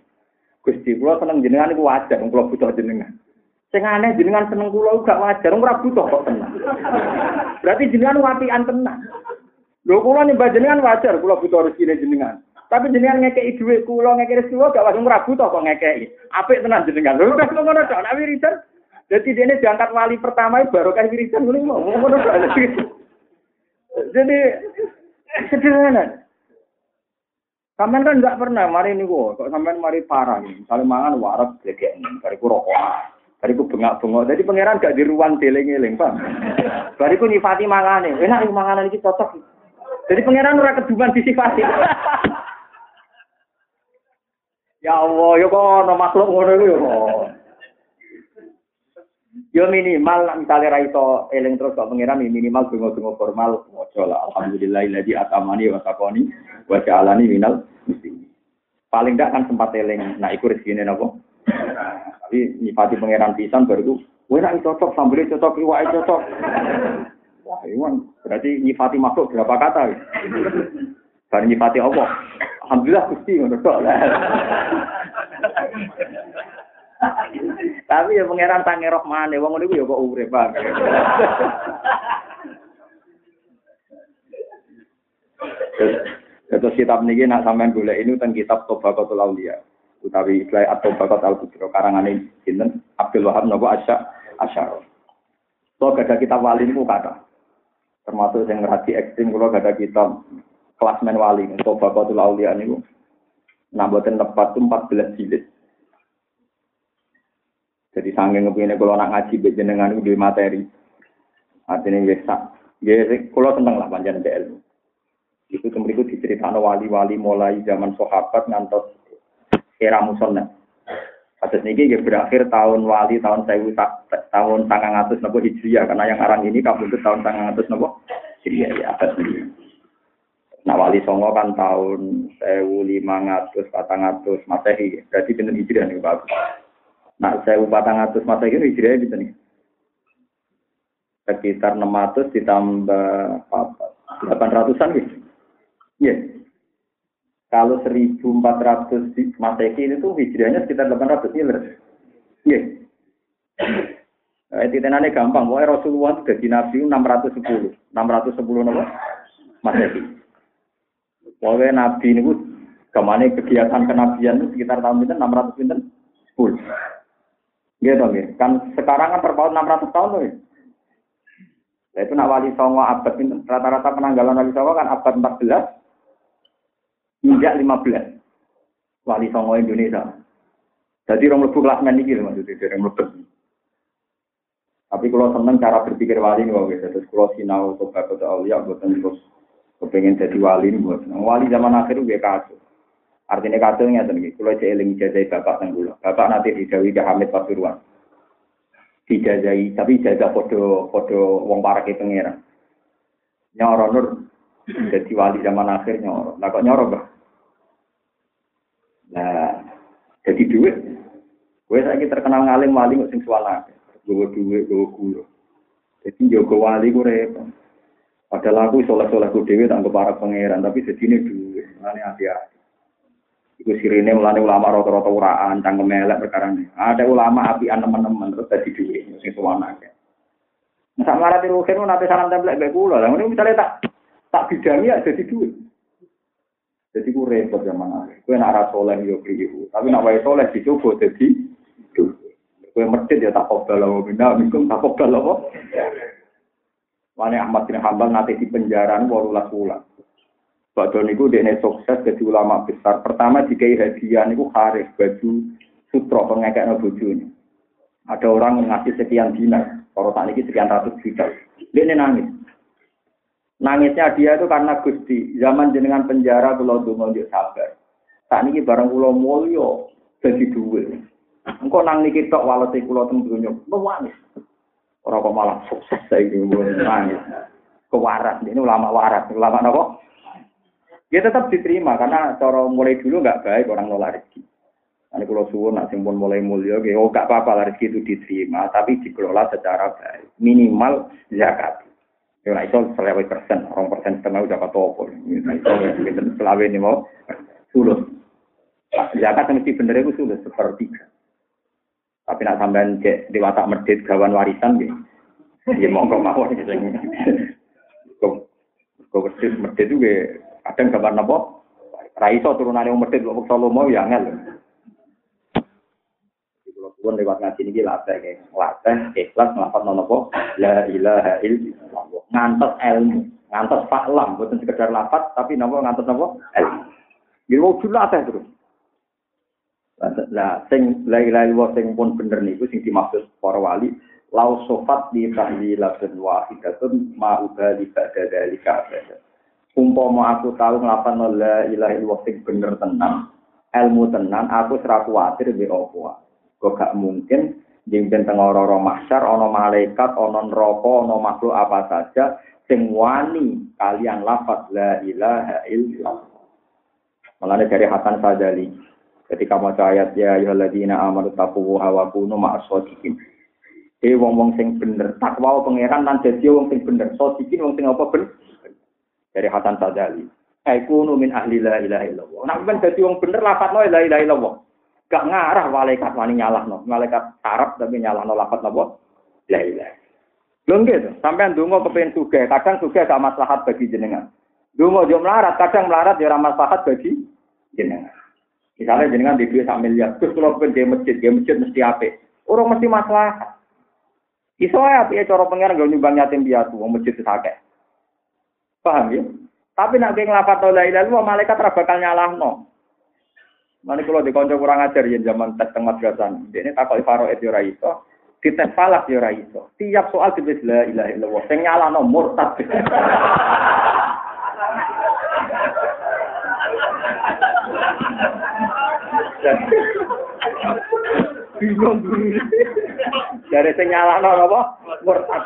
Gusti, kalau seneng jenengan itu wajar, kalau butuh jenengan. Sing aneh jenengan seneng kula gak wajar, ora butuh kok tenang. Berarti jenengan wapian tenang. Lho kula nyembah jenengan wajar, kula butuh rezeki jenengan. Tapi jenengan ngekei dhuwit kula ngekei rezeki gak wajar ora butuh kok ngekei. Apik tenan jenengan. Lho udah ngono tok, nak. Jadi dia ini diangkat wali pertama baru kayak wiridan ngono ngono Jadi Sederhana. Sampean kan enggak pernah mari niku kok sampean mari parah nih. Misalnya mangan waras glegek bariku rokok. Bariku bengak-bengok. Jadi pangeran gak di ruang deling-eling, Pak. Bariku nyifati mangane. Enak iki manganan iki cocok. Jadi pangeran ora keduman disifati. Ya Allah, yo kok ono makhluk ngono iku yo. Yo minimal misalnya ra iso eling terus kok pengiran minimal donga-donga formal waca lah alhamdulillahilladzi atamani wa sakoni wa ja'alani minal muslimin. Paling ndak kan sempat eling nah iku rezekine napa? Tapi nyifati pangeran pisan baru kowe nek cocok sambel cocok iwake cocok. Wah, Iwan berarti nyifati makhluk berapa kata? Baru nyifati Allah. Alhamdulillah ngono kok. Tapi ya pangeran tangi rohmane, wong niku ya kok urip, Bang. Terus kitab niki nak sampean golek ini tentang kitab Tobaqatul Auliya. Utawi istilah atau bakat al kubro karangane sinten Abdul Wahab nopo Asya Asyar. So gada kitab wali niku kata. Termasuk yang ngerti ekstrim kalau gada kitab kelasmen wali Tobaqatul Auliya niku. Nah, buatan tepat itu 14 jilid. Jadi sange ngepine kalau nak ngaji be jenengan di materi. Artinya ya sak. Ya kalau tentang lah panjang ilmu. Itu kemudian diceritakan wali-wali mulai zaman sahabat ngantos era musonna. Kasus ini ya berakhir tahun wali tahun sewu tahun tanggal ngatus nopo hijriah karena yang arang ini kabur tahun tanggal ngatus nopo hijriah ya abad ini. Nah wali songo kan tahun sewu lima ngatus patang ngatus masehi berarti pinter hijriah nih bagus. Nah, saya patang atus masa ini hijriah bisa nih. Sekitar 600 ditambah apa? 800-an gitu. Iya. Yeah. Kalau 1400 Masehi ini tuh hijriahnya sekitar 800 miliar. Iya. Yeah. Nah, gampang. Pokoknya Rasulullah itu jadi Nabi 610. 610 apa? Masehi. Pokoknya Nabi ini ke mana kegiatan kenabian itu sekitar tahun itu 600 pinten? 10. Gitu, gitu. Kan sekarang kan terpaut 600 tahun tuh. Ya. Itu nak wali songo abad rata-rata penanggalan wali songo kan abad 14 Injak 15. Wali Songo Indonesia. Jadi orang lebih kelas main ini maksudnya dari lebih. Tapi kalau seneng cara berpikir wali ini wong terus kalau sinau atau kata aulia buatan terus kepengen jadi wali ini buat wali zaman akhir gue kacau. Artinya kacau nya tadi kalau saya eling jajai bapak tenggula, bapak nanti didawi ke Hamid Pasuruan. Dijajai, tapi jajah podo podo wong para ke pangeran. Nyoro nur jadi wali zaman akhir nyoro. Nah kok nyoro bah? Nah, jadi duit. Gue saya terkenal ngalim wali nggak sing suara. Gue duit, gue gula. Jadi jago wali gue repot. Padahal aku soleh-soleh gue dewi tak para pangeran, tapi sedini duit. Ini hati-hati. Iku sirine mulane ulama rata-rata uraan, cangkem elek perkara ini. Ada ulama apian teman-teman terus dadi duit sing suwana. Nah, sak marat ruhin nanti salam tempel mbek kula. Lah ngene misale tak tak bidangi ya dadi duit. Jadi ku repot zaman akhir. Kue nak rasa soleh yo keliru. Tapi nak wae soleh dicoba jadi Kue masjid ya tak kobal loh. Bina minum tak kobal loh. Wani Ahmad bin Hambal nanti di penjara walulah bulan. Badal niku dia sukses jadi ulama besar. Pertama dikai hadiah niku haris baju sutra pengekek bojone. Ada orang ngasih sekian dinar. Kalau tak niki sekian ratus juta. Dia nangis. Nangisnya dia itu karena Gusti, zaman jenengan penjara kalau dongo dia sabar. Tak niki barang pulau mulio jadi duit. Engkau nang niki tok walese kula teng donya, nangis. Ora kok malah sukses saiki nangis. Kewaras, ini ulama waras, ulama napa? Ya tetap diterima karena cara mulai dulu nggak baik orang nolak rezeki. Ini kalau suwun nak simpun mulai mulia, oh gak apa-apa rezeki itu diterima, tapi dikelola secara baik. Minimal zakat. Ya ora iso selawe persen, orang persen setengah udah kata apa. Ya iso selawe ini mau sulus. Zakat mesti bener itu sulus sepertiga. Tapi nak sampean cek watak medit gawan warisan gitu. Ya monggo mawon sing. Kok kok medit juga kadang gambar napa? Ra iso turunane wong medit kok solo mau ya angel. pun lewat ngaji ini latih latih ikhlas ngelapat nopo? La ilaha illallah. Ngantos ilmu ngantos faklam bukan sekedar lapat tapi nopo ngantos nopo? Ilmu. Jadi mau latih terus. Lah sing la ilaha illallah sing pun bener niku sing dimaksud para wali lau sofat di tahlilatun wahidatun ma'uba di ba'da dalika umpama aku tahu nglapan la ilaha illallah sing bener tenang ilmu tenan aku serah kuatir di Kok gak mungkin jengben teng ora-ora mahsyar malaikat, ana neraka, ana makhluk apa saja sing wani kalian lafaz la ilaha illallah. Mulane dari Hasan Sadali ketika mau ayat ya ayyuhalladzina amanu taqullaha wa kunu ma'as shodiqin. Eh wong-wong sing bener takwa pangeran lan dadi wong sing bener. Shodiqin wong sing apa bener? Dari Hasan Sadali. Aikunu min ahli la ilaha illallah. Nek ben dadi wong bener lafaz la ilaha illallah. Gak ngarah malaikat wani nyalah no. Malaikat Arab tapi nyalah no lapat nopo. La ilaha. Lho gitu. Sampai ndonga kepengen sugih, kadang sugih gak maslahat bagi jenengan. Ndonga yo melarat, kadang melarat yo ora maslahat bagi jenengan. Misalnya jenengan di duit sak miliar, terus kalau pengen masjid, di masjid mesti apik. Orang mesti maslahat. Iso ya cara pengen gak nyumbang yatim piatu wong masjid akeh. Paham ya? Tapi nak kowe nglapat la ilaha illallah malaikat ora bakal nyalahno. Nanti kalau di konco kurang ajar ya zaman tes tengah madrasah. Ini takut faro itu ora iso. Di tes falak ya ora iso. Tiap soal ditulis la ilaha illallah. Sing nyalano murtad. Bingung Dari sing nyalano apa? Murtad.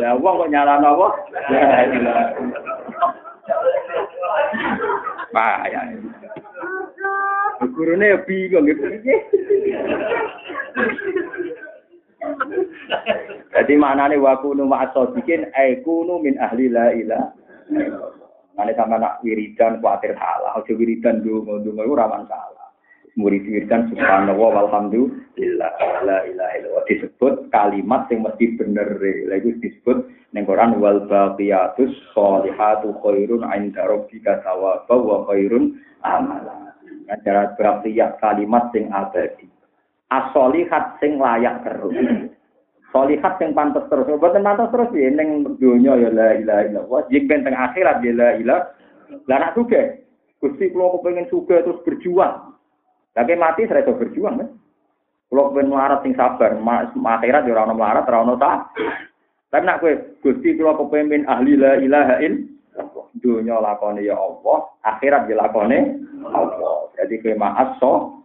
Ya wong kok nyalano apa? Pak ya. Gurune ya bingung gitu. Jadi maknane wa kunu ma'asodikin ai kunu min ahli la ilaha Mane sama nak wiridan kuatir salah, aja wiridan dungo dungo itu rawan salah. Murid wiridan subhanallah walhamdulillah la ilaha illallah disebut kalimat yang mesti bener lagi disebut ning Quran wal baqiyatus sholihatu khairun 'inda rabbika thawaba wa khairun amala. Acara baqiyat kalimat sing abadi. As-solihat sing layak terus. Solihat sing pantas terus. Mboten pantas terus ya ning donya ya la ilaha illallah. Jek ben teng akhirat ya la ilaha Lah nak Gusti kula kepengin suge terus berjuang. Lagi mati saya berjuang kan. Kalau pengen melarat sing sabar, akhirat ya ora ono melarat, ono tak. Tapi nak kowe Gusti kula kepengin ahli la ilaha illallah. Dunya lakone ya Allah, akhirat ya lakone Allah. Jadi kowe maas so